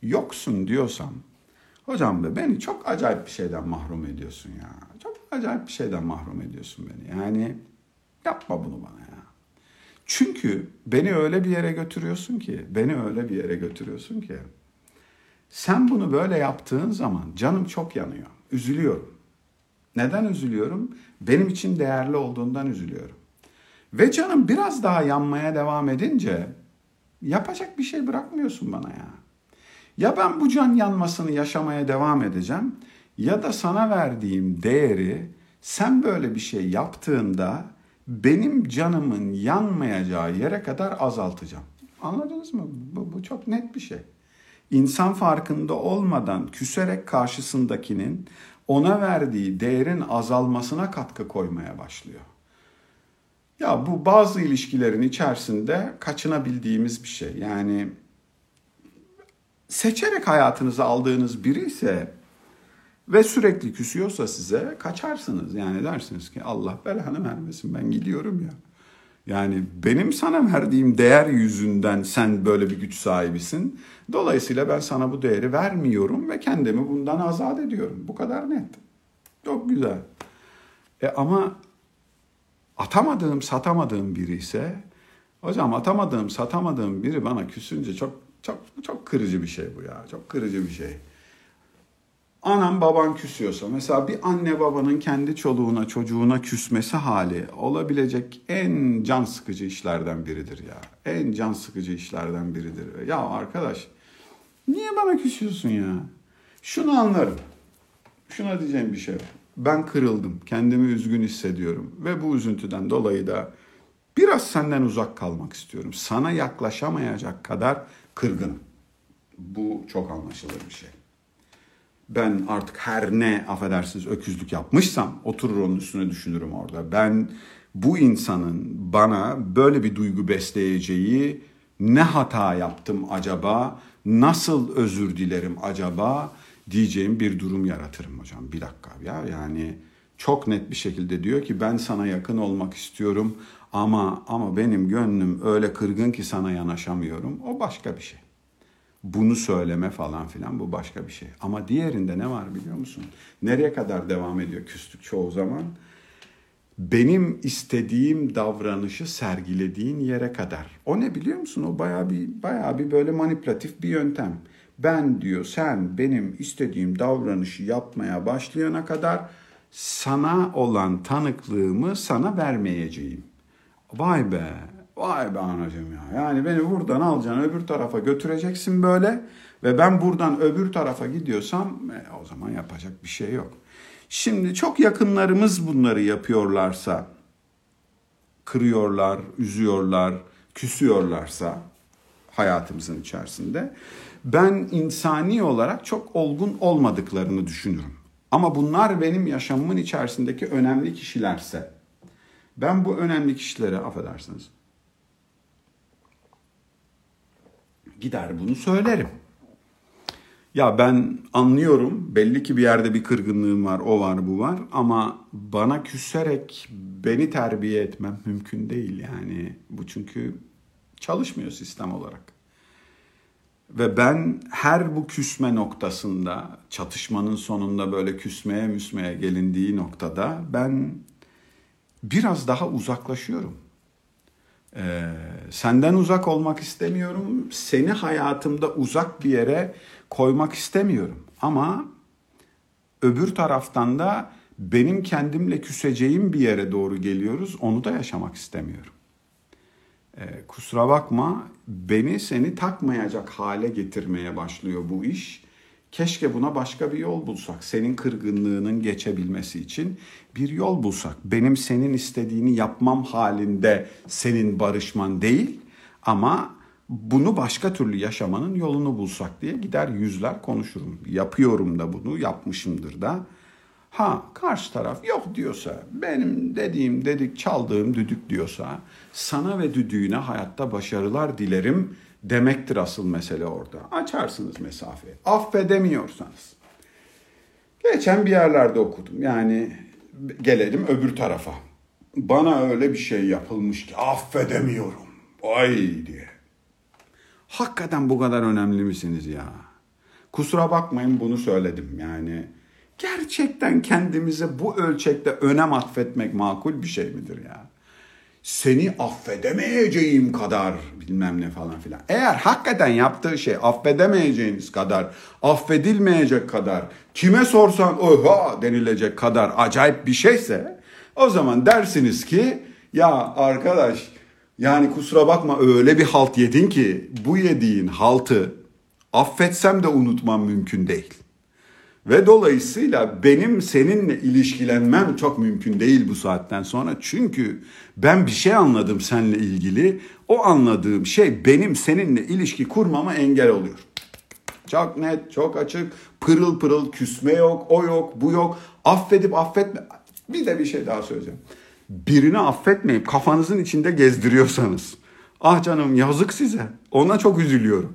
yoksun diyorsam hocam be beni çok acayip bir şeyden mahrum ediyorsun ya. Çok acayip bir şeyden mahrum ediyorsun beni. Yani yapma bunu bana. Çünkü beni öyle bir yere götürüyorsun ki, beni öyle bir yere götürüyorsun ki sen bunu böyle yaptığın zaman canım çok yanıyor. Üzülüyorum. Neden üzülüyorum? Benim için değerli olduğundan üzülüyorum. Ve canım biraz daha yanmaya devam edince yapacak bir şey bırakmıyorsun bana ya. Ya ben bu can yanmasını yaşamaya devam edeceğim ya da sana verdiğim değeri sen böyle bir şey yaptığında benim canımın yanmayacağı yere kadar azaltacağım. Anladınız mı? Bu, bu çok net bir şey. İnsan farkında olmadan küserek karşısındakinin ona verdiği değerin azalmasına katkı koymaya başlıyor. Ya bu bazı ilişkilerin içerisinde kaçınabildiğimiz bir şey. Yani seçerek hayatınıza aldığınız biri ise ve sürekli küsüyorsa size kaçarsınız. Yani dersiniz ki Allah belanı vermesin ben gidiyorum ya. Yani benim sana verdiğim değer yüzünden sen böyle bir güç sahibisin. Dolayısıyla ben sana bu değeri vermiyorum ve kendimi bundan azat ediyorum. Bu kadar net. Çok güzel. E ama atamadığım, satamadığım biri ise hocam atamadığım, satamadığım biri bana küsünce çok çok çok kırıcı bir şey bu ya. Çok kırıcı bir şey anan baban küsüyorsa mesela bir anne babanın kendi çoluğuna çocuğuna küsmesi hali olabilecek en can sıkıcı işlerden biridir ya. En can sıkıcı işlerden biridir. Ya arkadaş niye bana küsüyorsun ya? Şunu anlarım. Şuna diyeceğim bir şey. Ben kırıldım. Kendimi üzgün hissediyorum. Ve bu üzüntüden dolayı da biraz senden uzak kalmak istiyorum. Sana yaklaşamayacak kadar kırgınım. Bu çok anlaşılır bir şey ben artık her ne affedersiniz öküzlük yapmışsam oturur onun üstüne düşünürüm orada. Ben bu insanın bana böyle bir duygu besleyeceği ne hata yaptım acaba, nasıl özür dilerim acaba diyeceğim bir durum yaratırım hocam. Bir dakika ya yani çok net bir şekilde diyor ki ben sana yakın olmak istiyorum ama ama benim gönlüm öyle kırgın ki sana yanaşamıyorum. O başka bir şey bunu söyleme falan filan bu başka bir şey. Ama diğerinde ne var biliyor musun? Nereye kadar devam ediyor küslük çoğu zaman? Benim istediğim davranışı sergilediğin yere kadar. O ne biliyor musun? O bayağı bir bayağı bir böyle manipülatif bir yöntem. Ben diyor sen benim istediğim davranışı yapmaya başlayana kadar sana olan tanıklığımı sana vermeyeceğim. Vay be Vay be anacığım ya. Yani beni buradan alacaksın öbür tarafa götüreceksin böyle. Ve ben buradan öbür tarafa gidiyorsam e, o zaman yapacak bir şey yok. Şimdi çok yakınlarımız bunları yapıyorlarsa, kırıyorlar, üzüyorlar, küsüyorlarsa hayatımızın içerisinde ben insani olarak çok olgun olmadıklarını düşünürüm. Ama bunlar benim yaşamımın içerisindeki önemli kişilerse ben bu önemli kişilere affedersiniz gider bunu söylerim. Ya ben anlıyorum belli ki bir yerde bir kırgınlığım var, o var, bu var ama bana küserek beni terbiye etmem mümkün değil yani. Bu çünkü çalışmıyor sistem olarak. Ve ben her bu küsme noktasında, çatışmanın sonunda böyle küsmeye müsmeye gelindiği noktada ben biraz daha uzaklaşıyorum. Ee, senden uzak olmak istemiyorum. Seni hayatımda uzak bir yere koymak istemiyorum. Ama öbür taraftan da benim kendimle küseceğim bir yere doğru geliyoruz. Onu da yaşamak istemiyorum. Ee, kusura bakma beni seni takmayacak hale getirmeye başlıyor bu iş. Keşke buna başka bir yol bulsak. Senin kırgınlığının geçebilmesi için bir yol bulsak. Benim senin istediğini yapmam halinde senin barışman değil ama bunu başka türlü yaşamanın yolunu bulsak diye gider yüzler konuşurum. Yapıyorum da bunu, yapmışımdır da. Ha karşı taraf yok diyorsa, benim dediğim dedik çaldığım düdük diyorsa, sana ve düdüğüne hayatta başarılar dilerim demektir asıl mesele orada. Açarsınız mesafeyi. Affedemiyorsanız. Geçen bir yerlerde okudum. Yani gelelim öbür tarafa. Bana öyle bir şey yapılmış ki affedemiyorum. Ay diye. Hakikaten bu kadar önemli misiniz ya? Kusura bakmayın bunu söyledim yani. Gerçekten kendimize bu ölçekte önem atfetmek makul bir şey midir ya? Seni affedemeyeceğim kadar bilmem ne falan filan. Eğer hakikaten yaptığı şey affedemeyeceğiniz kadar, affedilmeyecek kadar, kime sorsan oha denilecek kadar acayip bir şeyse o zaman dersiniz ki ya arkadaş yani kusura bakma öyle bir halt yedin ki bu yediğin haltı affetsem de unutmam mümkün değil. Ve dolayısıyla benim seninle ilişkilenmem çok mümkün değil bu saatten sonra. Çünkü ben bir şey anladım seninle ilgili. O anladığım şey benim seninle ilişki kurmama engel oluyor. Çok net, çok açık, pırıl pırıl küsme yok, o yok, bu yok. Affedip affetme. Bir de bir şey daha söyleyeceğim. Birini affetmeyip kafanızın içinde gezdiriyorsanız. Ah canım yazık size. Ona çok üzülüyorum.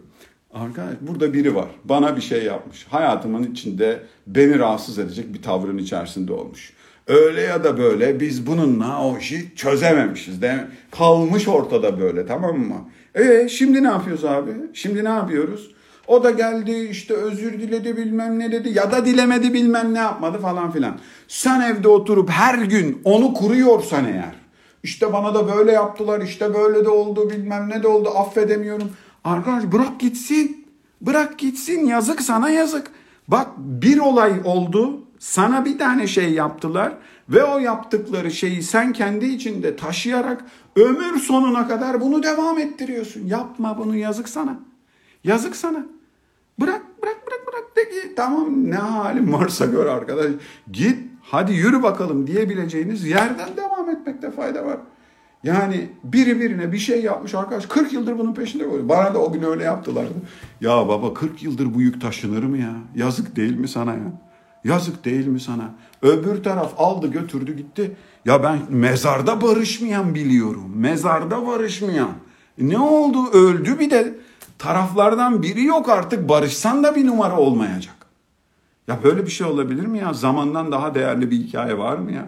Arkadaş burada biri var. Bana bir şey yapmış. Hayatımın içinde beni rahatsız edecek bir tavrın içerisinde olmuş. Öyle ya da böyle biz bununla o işi çözememişiz. De kalmış ortada böyle tamam mı? E şimdi ne yapıyoruz abi? Şimdi ne yapıyoruz? O da geldi işte özür diledi bilmem ne dedi ya da dilemedi bilmem ne yapmadı falan filan. Sen evde oturup her gün onu kuruyorsan eğer işte bana da böyle yaptılar işte böyle de oldu bilmem ne de oldu affedemiyorum. Arkadaş bırak gitsin. Bırak gitsin yazık sana yazık. Bak bir olay oldu sana bir tane şey yaptılar ve o yaptıkları şeyi sen kendi içinde taşıyarak ömür sonuna kadar bunu devam ettiriyorsun. Yapma bunu yazık sana. Yazık sana. Bırak bırak bırak bırak de ki tamam ne halim varsa gör arkadaş. Git hadi yürü bakalım diyebileceğiniz yerden devam etmekte fayda var. Yani biri birine bir şey yapmış arkadaş 40 yıldır bunun peşinde koyuyor. Bana da o gün öyle yaptılardı. Ya baba 40 yıldır bu yük taşınır mı ya? Yazık değil mi sana ya? Yazık değil mi sana? Öbür taraf aldı götürdü gitti. Ya ben mezarda barışmayan biliyorum. Mezarda barışmayan. Ne oldu? Öldü bir de taraflardan biri yok artık. Barışsan da bir numara olmayacak. Ya böyle bir şey olabilir mi ya? Zamandan daha değerli bir hikaye var mı ya?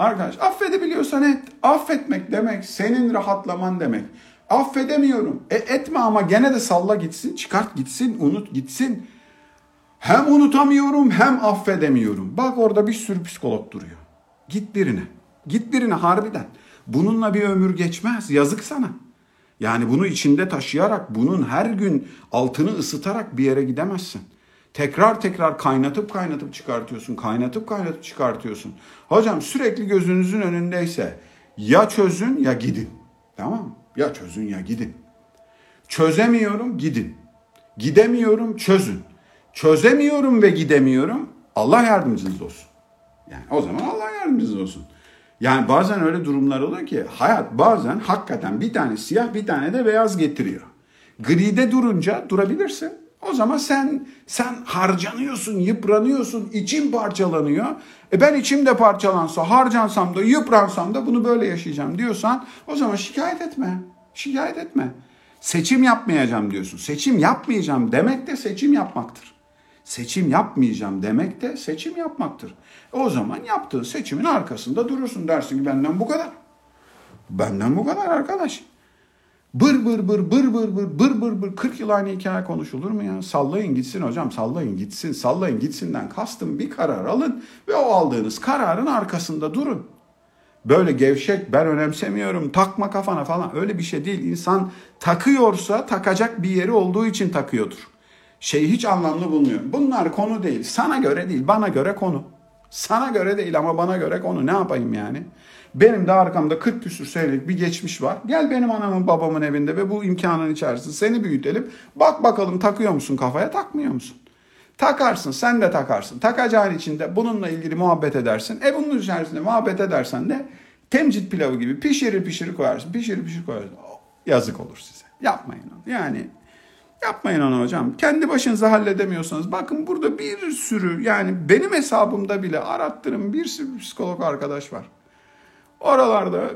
Arkadaş affedebiliyorsan et. Affetmek demek senin rahatlaman demek. Affedemiyorum. E etme ama gene de salla gitsin, çıkart gitsin, unut gitsin. Hem unutamıyorum hem affedemiyorum. Bak orada bir sürü psikolog duruyor. Git birine. Git birine harbiden. Bununla bir ömür geçmez. Yazık sana. Yani bunu içinde taşıyarak, bunun her gün altını ısıtarak bir yere gidemezsin. Tekrar tekrar kaynatıp kaynatıp çıkartıyorsun. Kaynatıp kaynatıp çıkartıyorsun. Hocam sürekli gözünüzün önündeyse ya çözün ya gidin. Tamam Ya çözün ya gidin. Çözemiyorum gidin. Gidemiyorum çözün. Çözemiyorum ve gidemiyorum. Allah yardımcınız olsun. Yani o zaman Allah yardımcınız olsun. Yani bazen öyle durumlar oluyor ki hayat bazen hakikaten bir tane siyah bir tane de beyaz getiriyor. Gride durunca durabilirsin. O zaman sen sen harcanıyorsun, yıpranıyorsun, için parçalanıyor. E ben içim de parçalansa, harcansam da, yıpransam da bunu böyle yaşayacağım diyorsan o zaman şikayet etme. Şikayet etme. Seçim yapmayacağım diyorsun. Seçim yapmayacağım demek de seçim yapmaktır. Seçim yapmayacağım demek de seçim yapmaktır. E o zaman yaptığı seçimin arkasında durursun dersin ki benden bu kadar. Benden bu kadar arkadaş. Bır bır bır bır bır bır bır bır bır 40 yıl aynı hikaye konuşulur mu ya? Sallayın gitsin hocam sallayın gitsin sallayın gitsin'den kastım bir karar alın ve o aldığınız kararın arkasında durun. Böyle gevşek ben önemsemiyorum takma kafana falan öyle bir şey değil. İnsan takıyorsa takacak bir yeri olduğu için takıyordur. Şey hiç anlamlı bulmuyor. Bunlar konu değil. Sana göre değil bana göre konu. Sana göre değil ama bana göre konu ne yapayım yani? Benim de arkamda 40 küsür senelik bir geçmiş var. Gel benim anamın babamın evinde ve bu imkanın içerisinde seni büyütelim. Bak bakalım takıyor musun kafaya takmıyor musun? Takarsın sen de takarsın. Takacağın içinde bununla ilgili muhabbet edersin. E bunun içerisinde muhabbet edersen de temcit pilavı gibi pişirir pişirir koyarsın. Pişirir pişirir koyarsın. Yazık olur size. Yapmayın onu. Yani yapmayın onu hocam. Kendi başınıza halledemiyorsanız bakın burada bir sürü yani benim hesabımda bile arattırın bir sürü psikolog arkadaş var. Oralarda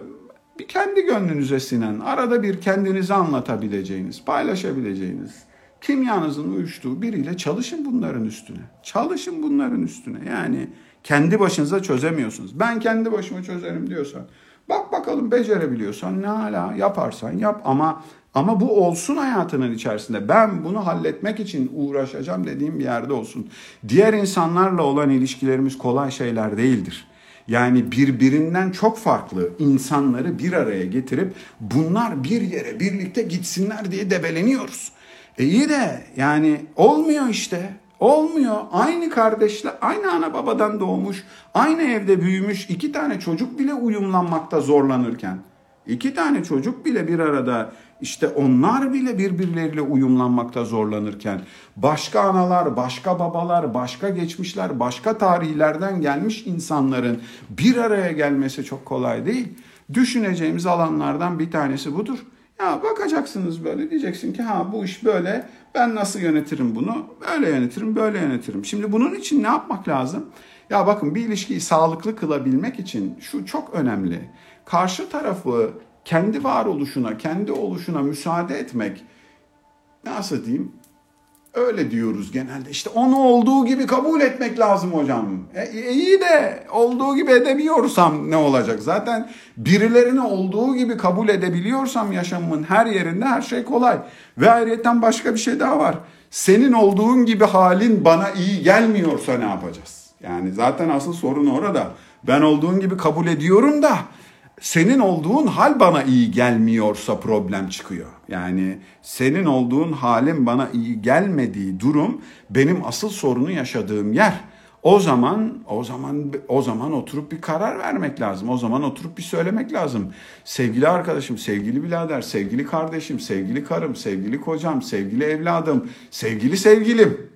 bir kendi gönlünüze sinen, arada bir kendinizi anlatabileceğiniz, paylaşabileceğiniz, kimyanızın uyuştuğu biriyle çalışın bunların üstüne. Çalışın bunların üstüne. Yani kendi başınıza çözemiyorsunuz. Ben kendi başıma çözerim diyorsan, bak bakalım becerebiliyorsan ne hala yaparsan yap ama ama bu olsun hayatının içerisinde. Ben bunu halletmek için uğraşacağım dediğim bir yerde olsun. Diğer insanlarla olan ilişkilerimiz kolay şeyler değildir. Yani birbirinden çok farklı insanları bir araya getirip bunlar bir yere birlikte gitsinler diye debeleniyoruz. E iyi de yani olmuyor işte. Olmuyor. Aynı kardeşler, aynı ana babadan doğmuş, aynı evde büyümüş iki tane çocuk bile uyumlanmakta zorlanırken, iki tane çocuk bile bir arada işte onlar bile birbirleriyle uyumlanmakta zorlanırken başka analar, başka babalar, başka geçmişler, başka tarihlerden gelmiş insanların bir araya gelmesi çok kolay değil. Düşüneceğimiz alanlardan bir tanesi budur. Ya bakacaksınız böyle diyeceksin ki ha bu iş böyle ben nasıl yönetirim bunu? Böyle yönetirim, böyle yönetirim. Şimdi bunun için ne yapmak lazım? Ya bakın bir ilişkiyi sağlıklı kılabilmek için şu çok önemli. Karşı tarafı kendi varoluşuna, kendi oluşuna müsaade etmek nasıl diyeyim? Öyle diyoruz genelde. İşte onu olduğu gibi kabul etmek lazım hocam. E, e, iyi de olduğu gibi edemiyorsam ne olacak? Zaten birilerini olduğu gibi kabul edebiliyorsam yaşamımın her yerinde her şey kolay. Ve ayrıca başka bir şey daha var. Senin olduğun gibi halin bana iyi gelmiyorsa ne yapacağız? Yani zaten asıl sorun orada. Ben olduğun gibi kabul ediyorum da senin olduğun hal bana iyi gelmiyorsa problem çıkıyor. Yani senin olduğun halin bana iyi gelmediği durum benim asıl sorunu yaşadığım yer. O zaman o zaman o zaman oturup bir karar vermek lazım. O zaman oturup bir söylemek lazım. Sevgili arkadaşım, sevgili birader, sevgili kardeşim, sevgili karım, sevgili kocam, sevgili evladım, sevgili sevgilim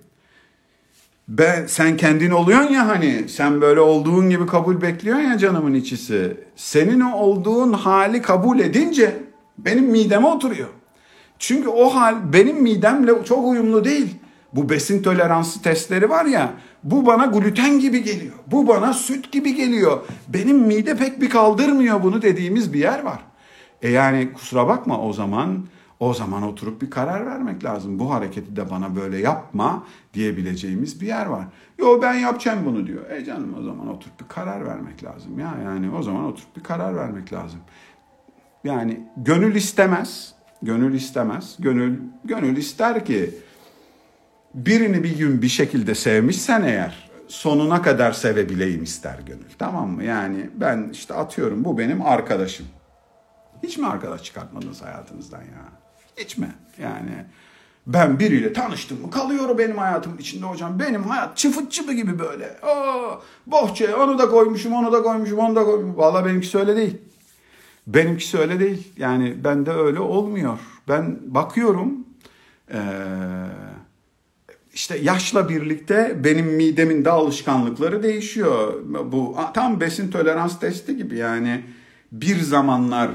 ben sen kendin oluyorsun ya hani sen böyle olduğun gibi kabul bekliyorsun ya canımın içisi. Senin o olduğun hali kabul edince benim mideme oturuyor. Çünkü o hal benim midemle çok uyumlu değil. Bu besin toleransı testleri var ya bu bana gluten gibi geliyor. Bu bana süt gibi geliyor. Benim mide pek bir kaldırmıyor bunu dediğimiz bir yer var. E yani kusura bakma o zaman o zaman oturup bir karar vermek lazım. Bu hareketi de bana böyle yapma diyebileceğimiz bir yer var. Yo ben yapacağım bunu diyor. E canım o zaman oturup bir karar vermek lazım. Ya yani o zaman oturup bir karar vermek lazım. Yani gönül istemez. Gönül istemez. Gönül gönül ister ki birini bir gün bir şekilde sevmişsen eğer sonuna kadar sevebileyim ister gönül. Tamam mı? Yani ben işte atıyorum bu benim arkadaşım. Hiç mi arkadaş çıkartmadınız hayatınızdan ya? Mi? Yani ben biriyle tanıştım mı kalıyor benim hayatımın içinde hocam. Benim hayat çıfıt çıpı gibi böyle. Aa, bohça onu da koymuşum onu da koymuşum onu da koymuşum. Valla benimkisi öyle değil. Benimkisi öyle değil. Yani bende öyle olmuyor. Ben bakıyorum işte yaşla birlikte benim midemin de alışkanlıkları değişiyor. Bu tam besin tolerans testi gibi yani bir zamanlar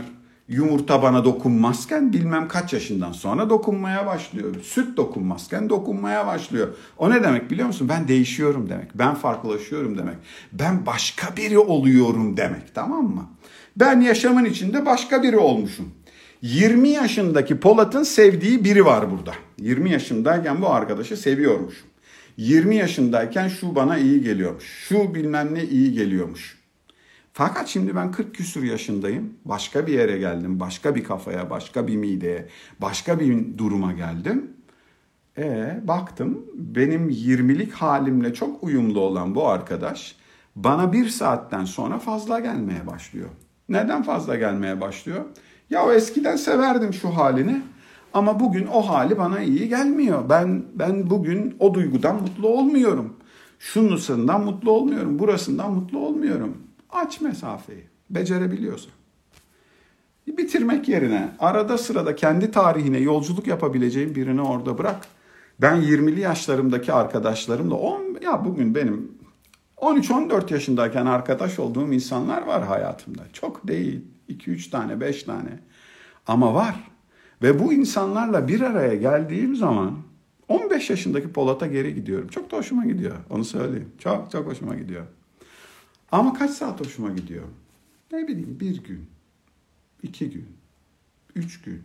yumurta bana dokunmazken bilmem kaç yaşından sonra dokunmaya başlıyor. Süt dokunmazken dokunmaya başlıyor. O ne demek biliyor musun? Ben değişiyorum demek. Ben farklılaşıyorum demek. Ben başka biri oluyorum demek tamam mı? Ben yaşamın içinde başka biri olmuşum. 20 yaşındaki Polat'ın sevdiği biri var burada. 20 yaşındayken bu arkadaşı seviyormuş. 20 yaşındayken şu bana iyi geliyormuş. Şu bilmem ne iyi geliyormuş. Fakat şimdi ben 40 küsur yaşındayım. Başka bir yere geldim. Başka bir kafaya, başka bir mideye, başka bir duruma geldim. E baktım benim 20'lik halimle çok uyumlu olan bu arkadaş bana bir saatten sonra fazla gelmeye başlıyor. Neden fazla gelmeye başlıyor? Ya o eskiden severdim şu halini ama bugün o hali bana iyi gelmiyor. Ben ben bugün o duygudan mutlu olmuyorum. Şunusundan mutlu olmuyorum, burasından mutlu olmuyorum. Aç mesafeyi. Becerebiliyorsan. Bitirmek yerine arada sırada kendi tarihine yolculuk yapabileceğin birini orada bırak. Ben 20'li yaşlarımdaki arkadaşlarımla 10 ya bugün benim 13-14 yaşındayken arkadaş olduğum insanlar var hayatımda. Çok değil. 2-3 tane, 5 tane. Ama var. Ve bu insanlarla bir araya geldiğim zaman 15 yaşındaki Polat'a geri gidiyorum. Çok da hoşuma gidiyor. Onu söyleyeyim. Çok çok hoşuma gidiyor. Ama kaç saat hoşuma gidiyor? Ne bileyim bir gün, iki gün, üç gün.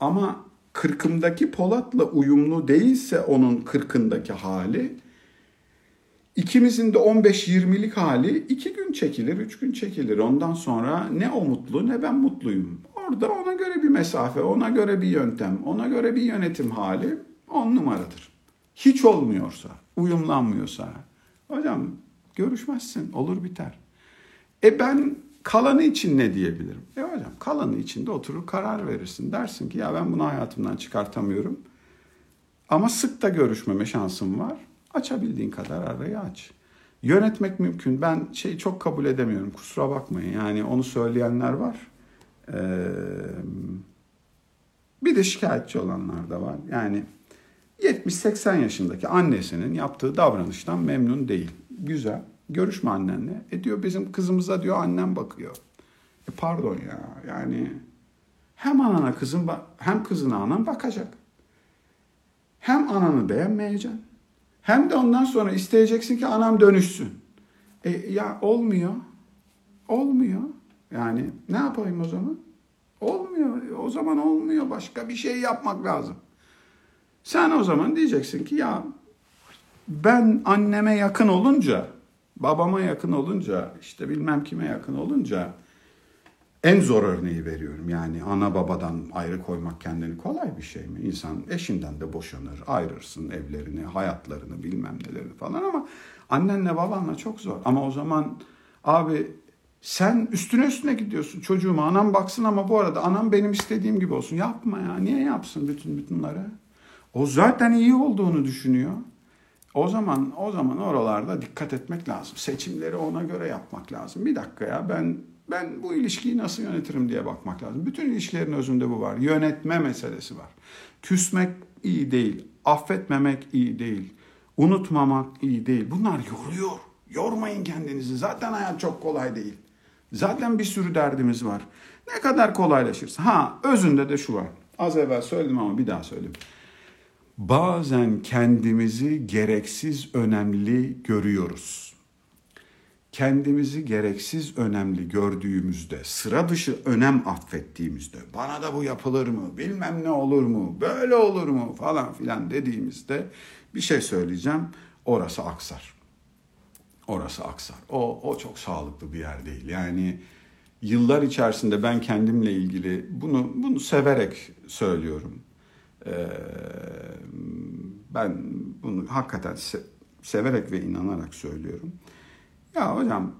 Ama kırkımdaki Polat'la uyumlu değilse onun kırkındaki hali, ikimizin de 15-20'lik hali iki gün çekilir, üç gün çekilir. Ondan sonra ne o mutlu ne ben mutluyum. Orada ona göre bir mesafe, ona göre bir yöntem, ona göre bir yönetim hali on numaradır. Hiç olmuyorsa, uyumlanmıyorsa, hocam görüşmezsin, olur biter. E ben kalanı için ne diyebilirim? E hocam kalanı için de oturur karar verirsin. Dersin ki ya ben bunu hayatımdan çıkartamıyorum. Ama sık da görüşmeme şansım var. Açabildiğin kadar arayı aç. Yönetmek mümkün. Ben şeyi çok kabul edemiyorum. Kusura bakmayın. Yani onu söyleyenler var. Ee, bir de şikayetçi olanlar da var. Yani 70-80 yaşındaki annesinin yaptığı davranıştan memnun değil. Güzel. Görüşme annenle. E diyor bizim kızımıza diyor annem bakıyor. E pardon ya yani hem anana kızın hem kızına anan bakacak. Hem ananı beğenmeyeceksin. Hem de ondan sonra isteyeceksin ki anam dönüşsün. E ya olmuyor. Olmuyor. Yani ne yapayım o zaman? Olmuyor. O zaman olmuyor. Başka bir şey yapmak lazım. Sen o zaman diyeceksin ki ya ben anneme yakın olunca, babama yakın olunca, işte bilmem kime yakın olunca en zor örneği veriyorum. Yani ana babadan ayrı koymak kendini kolay bir şey mi? İnsan eşinden de boşanır, ayrırsın evlerini, hayatlarını, bilmem nelerini falan ama annenle babanla çok zor. Ama o zaman abi sen üstüne üstüne gidiyorsun. Çocuğuma anam baksın ama bu arada anam benim istediğim gibi olsun. Yapma ya. Niye yapsın bütün bütünleri? O zaten iyi olduğunu düşünüyor. O zaman o zaman oralarda dikkat etmek lazım. Seçimleri ona göre yapmak lazım. Bir dakika ya ben ben bu ilişkiyi nasıl yönetirim diye bakmak lazım. Bütün ilişkilerin özünde bu var. Yönetme meselesi var. Küsmek iyi değil. Affetmemek iyi değil. Unutmamak iyi değil. Bunlar yoruyor. Yormayın kendinizi. Zaten hayat çok kolay değil. Zaten bir sürü derdimiz var. Ne kadar kolaylaşırsa. Ha özünde de şu var. Az evvel söyledim ama bir daha söyleyeyim. Bazen kendimizi gereksiz önemli görüyoruz. Kendimizi gereksiz önemli gördüğümüzde, sıra dışı önem affettiğimizde, bana da bu yapılır mı, bilmem ne olur mu, böyle olur mu falan filan dediğimizde bir şey söyleyeceğim, orası aksar orası aksar. O, o çok sağlıklı bir yer değil. Yani yıllar içerisinde ben kendimle ilgili bunu bunu severek söylüyorum. Ee, ben bunu hakikaten se- severek ve inanarak söylüyorum. Ya hocam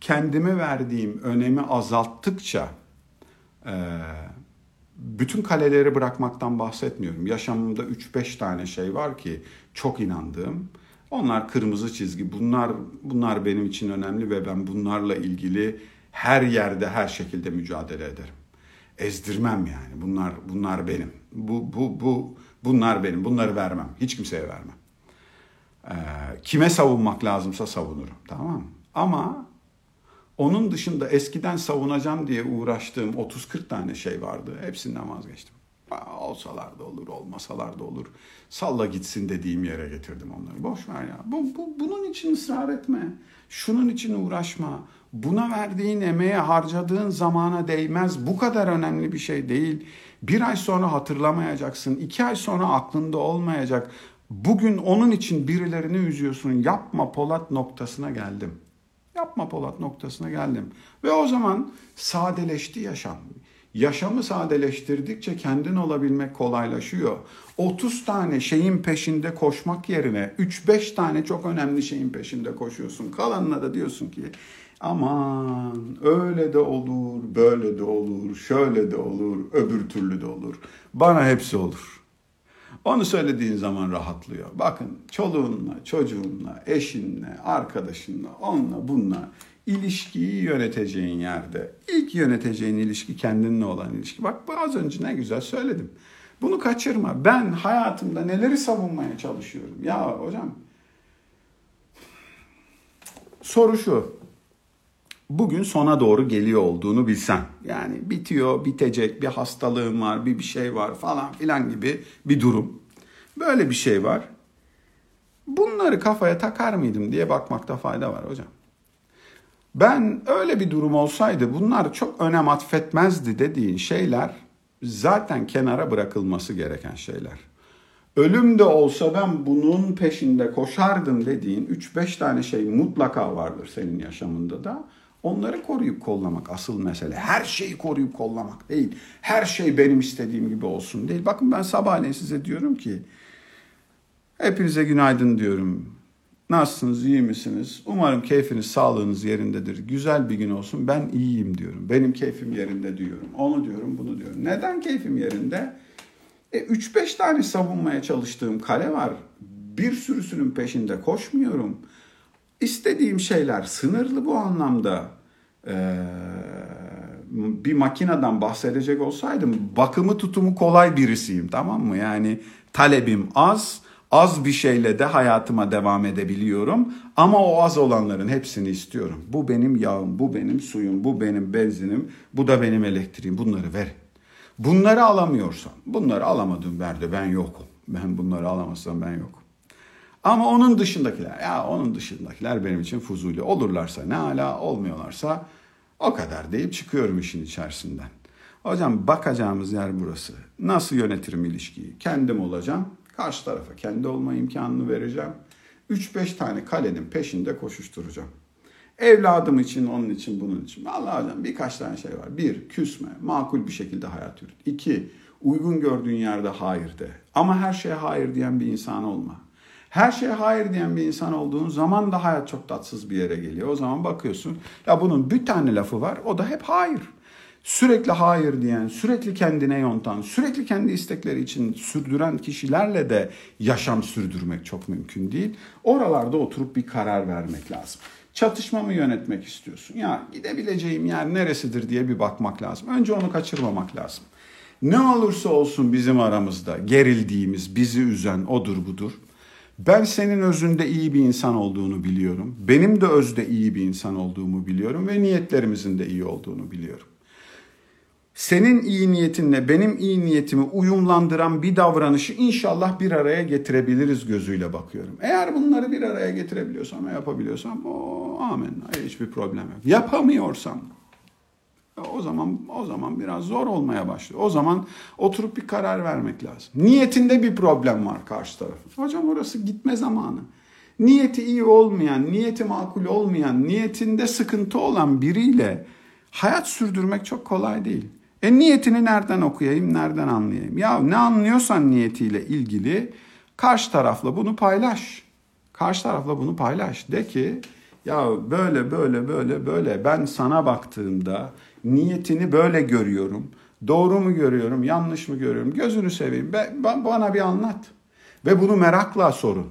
kendime verdiğim önemi azalttıkça e, bütün kaleleri bırakmaktan bahsetmiyorum. Yaşamımda 3-5 tane şey var ki çok inandığım onlar kırmızı çizgi. Bunlar bunlar benim için önemli ve ben bunlarla ilgili her yerde her şekilde mücadele ederim. Ezdirmem yani. Bunlar bunlar benim. Bu bu bu bunlar benim. Bunları vermem. Hiç kimseye vermem. Ee, kime savunmak lazımsa savunurum. Tamam Ama onun dışında eskiden savunacağım diye uğraştığım 30-40 tane şey vardı. Hepsinden vazgeçtim. Olsalar da olur, olmasalar da olur. Salla gitsin dediğim yere getirdim onları. Boş ver ya. Bu, bu, bunun için ısrar etme. Şunun için uğraşma. Buna verdiğin emeğe, harcadığın zamana değmez. Bu kadar önemli bir şey değil. Bir ay sonra hatırlamayacaksın. iki ay sonra aklında olmayacak. Bugün onun için birilerini üzüyorsun. Yapma Polat noktasına geldim. Yapma Polat noktasına geldim. Ve o zaman sadeleşti yaşam. Yaşamı sadeleştirdikçe kendin olabilmek kolaylaşıyor. 30 tane şeyin peşinde koşmak yerine 3-5 tane çok önemli şeyin peşinde koşuyorsun. Kalanına da diyorsun ki aman öyle de olur, böyle de olur, şöyle de olur, öbür türlü de olur. Bana hepsi olur. Onu söylediğin zaman rahatlıyor. Bakın çoluğunla, çocuğunla, eşinle, arkadaşınla, onunla, bununla ilişkiyi yöneteceğin yerde ilk yöneteceğin ilişki kendinle olan ilişki. Bak az önce ne güzel söyledim. Bunu kaçırma. Ben hayatımda neleri savunmaya çalışıyorum. Ya hocam soru şu. Bugün sona doğru geliyor olduğunu bilsen. Yani bitiyor, bitecek, bir hastalığın var, bir bir şey var falan filan gibi bir durum. Böyle bir şey var. Bunları kafaya takar mıydım diye bakmakta fayda var hocam. Ben öyle bir durum olsaydı bunlar çok önem atfetmezdi dediğin şeyler zaten kenara bırakılması gereken şeyler. Ölüm de olsa ben bunun peşinde koşardım dediğin 3-5 tane şey mutlaka vardır senin yaşamında da. Onları koruyup kollamak asıl mesele. Her şeyi koruyup kollamak değil. Her şey benim istediğim gibi olsun değil. Bakın ben sabahleyin size diyorum ki hepinize günaydın diyorum. Nasılsınız, iyi misiniz? Umarım keyfiniz, sağlığınız yerindedir. Güzel bir gün olsun. Ben iyiyim diyorum. Benim keyfim yerinde diyorum. Onu diyorum, bunu diyorum. Neden keyfim yerinde? E, 3-5 tane savunmaya çalıştığım kale var. Bir sürüsünün peşinde koşmuyorum. İstediğim şeyler sınırlı bu anlamda. Ee, bir makineden bahsedecek olsaydım bakımı tutumu kolay birisiyim tamam mı? Yani talebim az, az bir şeyle de hayatıma devam edebiliyorum. Ama o az olanların hepsini istiyorum. Bu benim yağım, bu benim suyum, bu benim benzinim, bu da benim elektriğim. Bunları verin. Bunları alamıyorsam, bunları alamadığım yerde ben yokum. Ben bunları alamazsam ben yokum. Ama onun dışındakiler, ya onun dışındakiler benim için fuzuli. Olurlarsa ne hala, olmuyorlarsa o kadar deyip çıkıyorum işin içerisinden. Hocam bakacağımız yer burası. Nasıl yönetirim ilişkiyi? Kendim olacağım. Karşı tarafa kendi olma imkanını vereceğim. 3-5 tane kalenin peşinde koşuşturacağım. Evladım için, onun için, bunun için. Allah hocam birkaç tane şey var. Bir, küsme. Makul bir şekilde hayat yürüt. İki, uygun gördüğün yerde hayır de. Ama her şeye hayır diyen bir insan olma. Her şeye hayır diyen bir insan olduğun zaman da hayat çok tatsız bir yere geliyor. O zaman bakıyorsun ya bunun bir tane lafı var o da hep hayır. Sürekli hayır diyen, sürekli kendine yontan, sürekli kendi istekleri için sürdüren kişilerle de yaşam sürdürmek çok mümkün değil. Oralarda oturup bir karar vermek lazım. Çatışmamı yönetmek istiyorsun. Ya gidebileceğim yer neresidir diye bir bakmak lazım. Önce onu kaçırmamak lazım. Ne olursa olsun bizim aramızda gerildiğimiz, bizi üzen odur budur. Ben senin özünde iyi bir insan olduğunu biliyorum. Benim de özde iyi bir insan olduğumu biliyorum ve niyetlerimizin de iyi olduğunu biliyorum. Senin iyi niyetinle benim iyi niyetimi uyumlandıran bir davranışı inşallah bir araya getirebiliriz gözüyle bakıyorum. Eğer bunları bir araya getirebiliyorsam ve yapabiliyorsam o amen. Hiçbir problem yok. Yapamıyorsam o zaman o zaman biraz zor olmaya başlıyor. O zaman oturup bir karar vermek lazım. Niyetinde bir problem var karşı tarafın. Hocam orası gitme zamanı. Niyeti iyi olmayan, niyeti makul olmayan, niyetinde sıkıntı olan biriyle hayat sürdürmek çok kolay değil. E niyetini nereden okuyayım, nereden anlayayım? Ya ne anlıyorsan niyetiyle ilgili karşı tarafla bunu paylaş. Karşı tarafla bunu paylaş. De ki ya böyle böyle böyle böyle ben sana baktığımda niyetini böyle görüyorum. Doğru mu görüyorum, yanlış mı görüyorum? Gözünü seveyim. Ben, bana bir anlat. Ve bunu merakla sorun.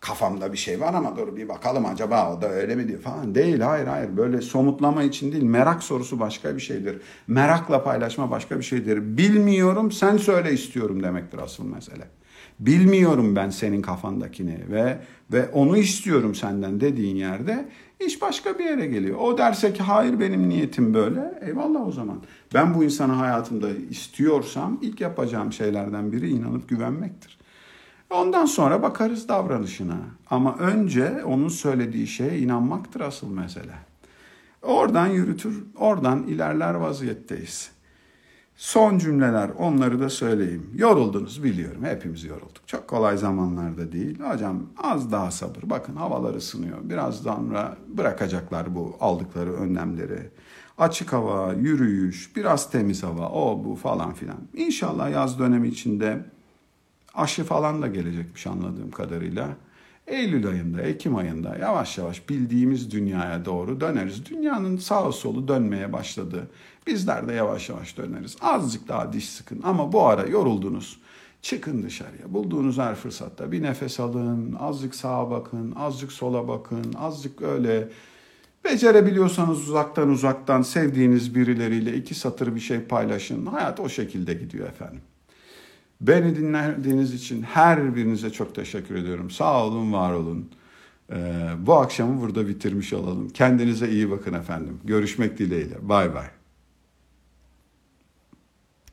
Kafamda bir şey var ama dur bir bakalım acaba o da öyle mi diyor falan. Değil hayır hayır böyle somutlama için değil. Merak sorusu başka bir şeydir. Merakla paylaşma başka bir şeydir. Bilmiyorum sen söyle istiyorum demektir asıl mesele. Bilmiyorum ben senin kafandakini ve ve onu istiyorum senden dediğin yerde iş başka bir yere geliyor. O derse ki hayır benim niyetim böyle. Eyvallah o zaman. Ben bu insanı hayatımda istiyorsam ilk yapacağım şeylerden biri inanıp güvenmektir. Ondan sonra bakarız davranışına. Ama önce onun söylediği şeye inanmaktır asıl mesele. Oradan yürütür, oradan ilerler vaziyetteyiz. Son cümleler onları da söyleyeyim. Yoruldunuz biliyorum hepimiz yorulduk. Çok kolay zamanlarda değil. Hocam az daha sabır. Bakın havalar ısınıyor. Biraz sonra bırakacaklar bu aldıkları önlemleri. Açık hava, yürüyüş, biraz temiz hava, o bu falan filan. İnşallah yaz dönemi içinde aşı falan da gelecekmiş anladığım kadarıyla. Eylül ayında, Ekim ayında yavaş yavaş bildiğimiz dünyaya doğru döneriz. Dünyanın sağ solu dönmeye başladı. Bizler de yavaş yavaş döneriz. Azıcık daha diş sıkın ama bu ara yoruldunuz. Çıkın dışarıya. Bulduğunuz her fırsatta bir nefes alın, azıcık sağa bakın, azıcık sola bakın, azıcık öyle Becerebiliyorsanız uzaktan uzaktan sevdiğiniz birileriyle iki satır bir şey paylaşın. Hayat o şekilde gidiyor efendim. Beni dinlediğiniz için her birinize çok teşekkür ediyorum. Sağ olun, var olun. Ee, bu akşamı burada bitirmiş olalım. Kendinize iyi bakın efendim. Görüşmek dileğiyle. Bay bay.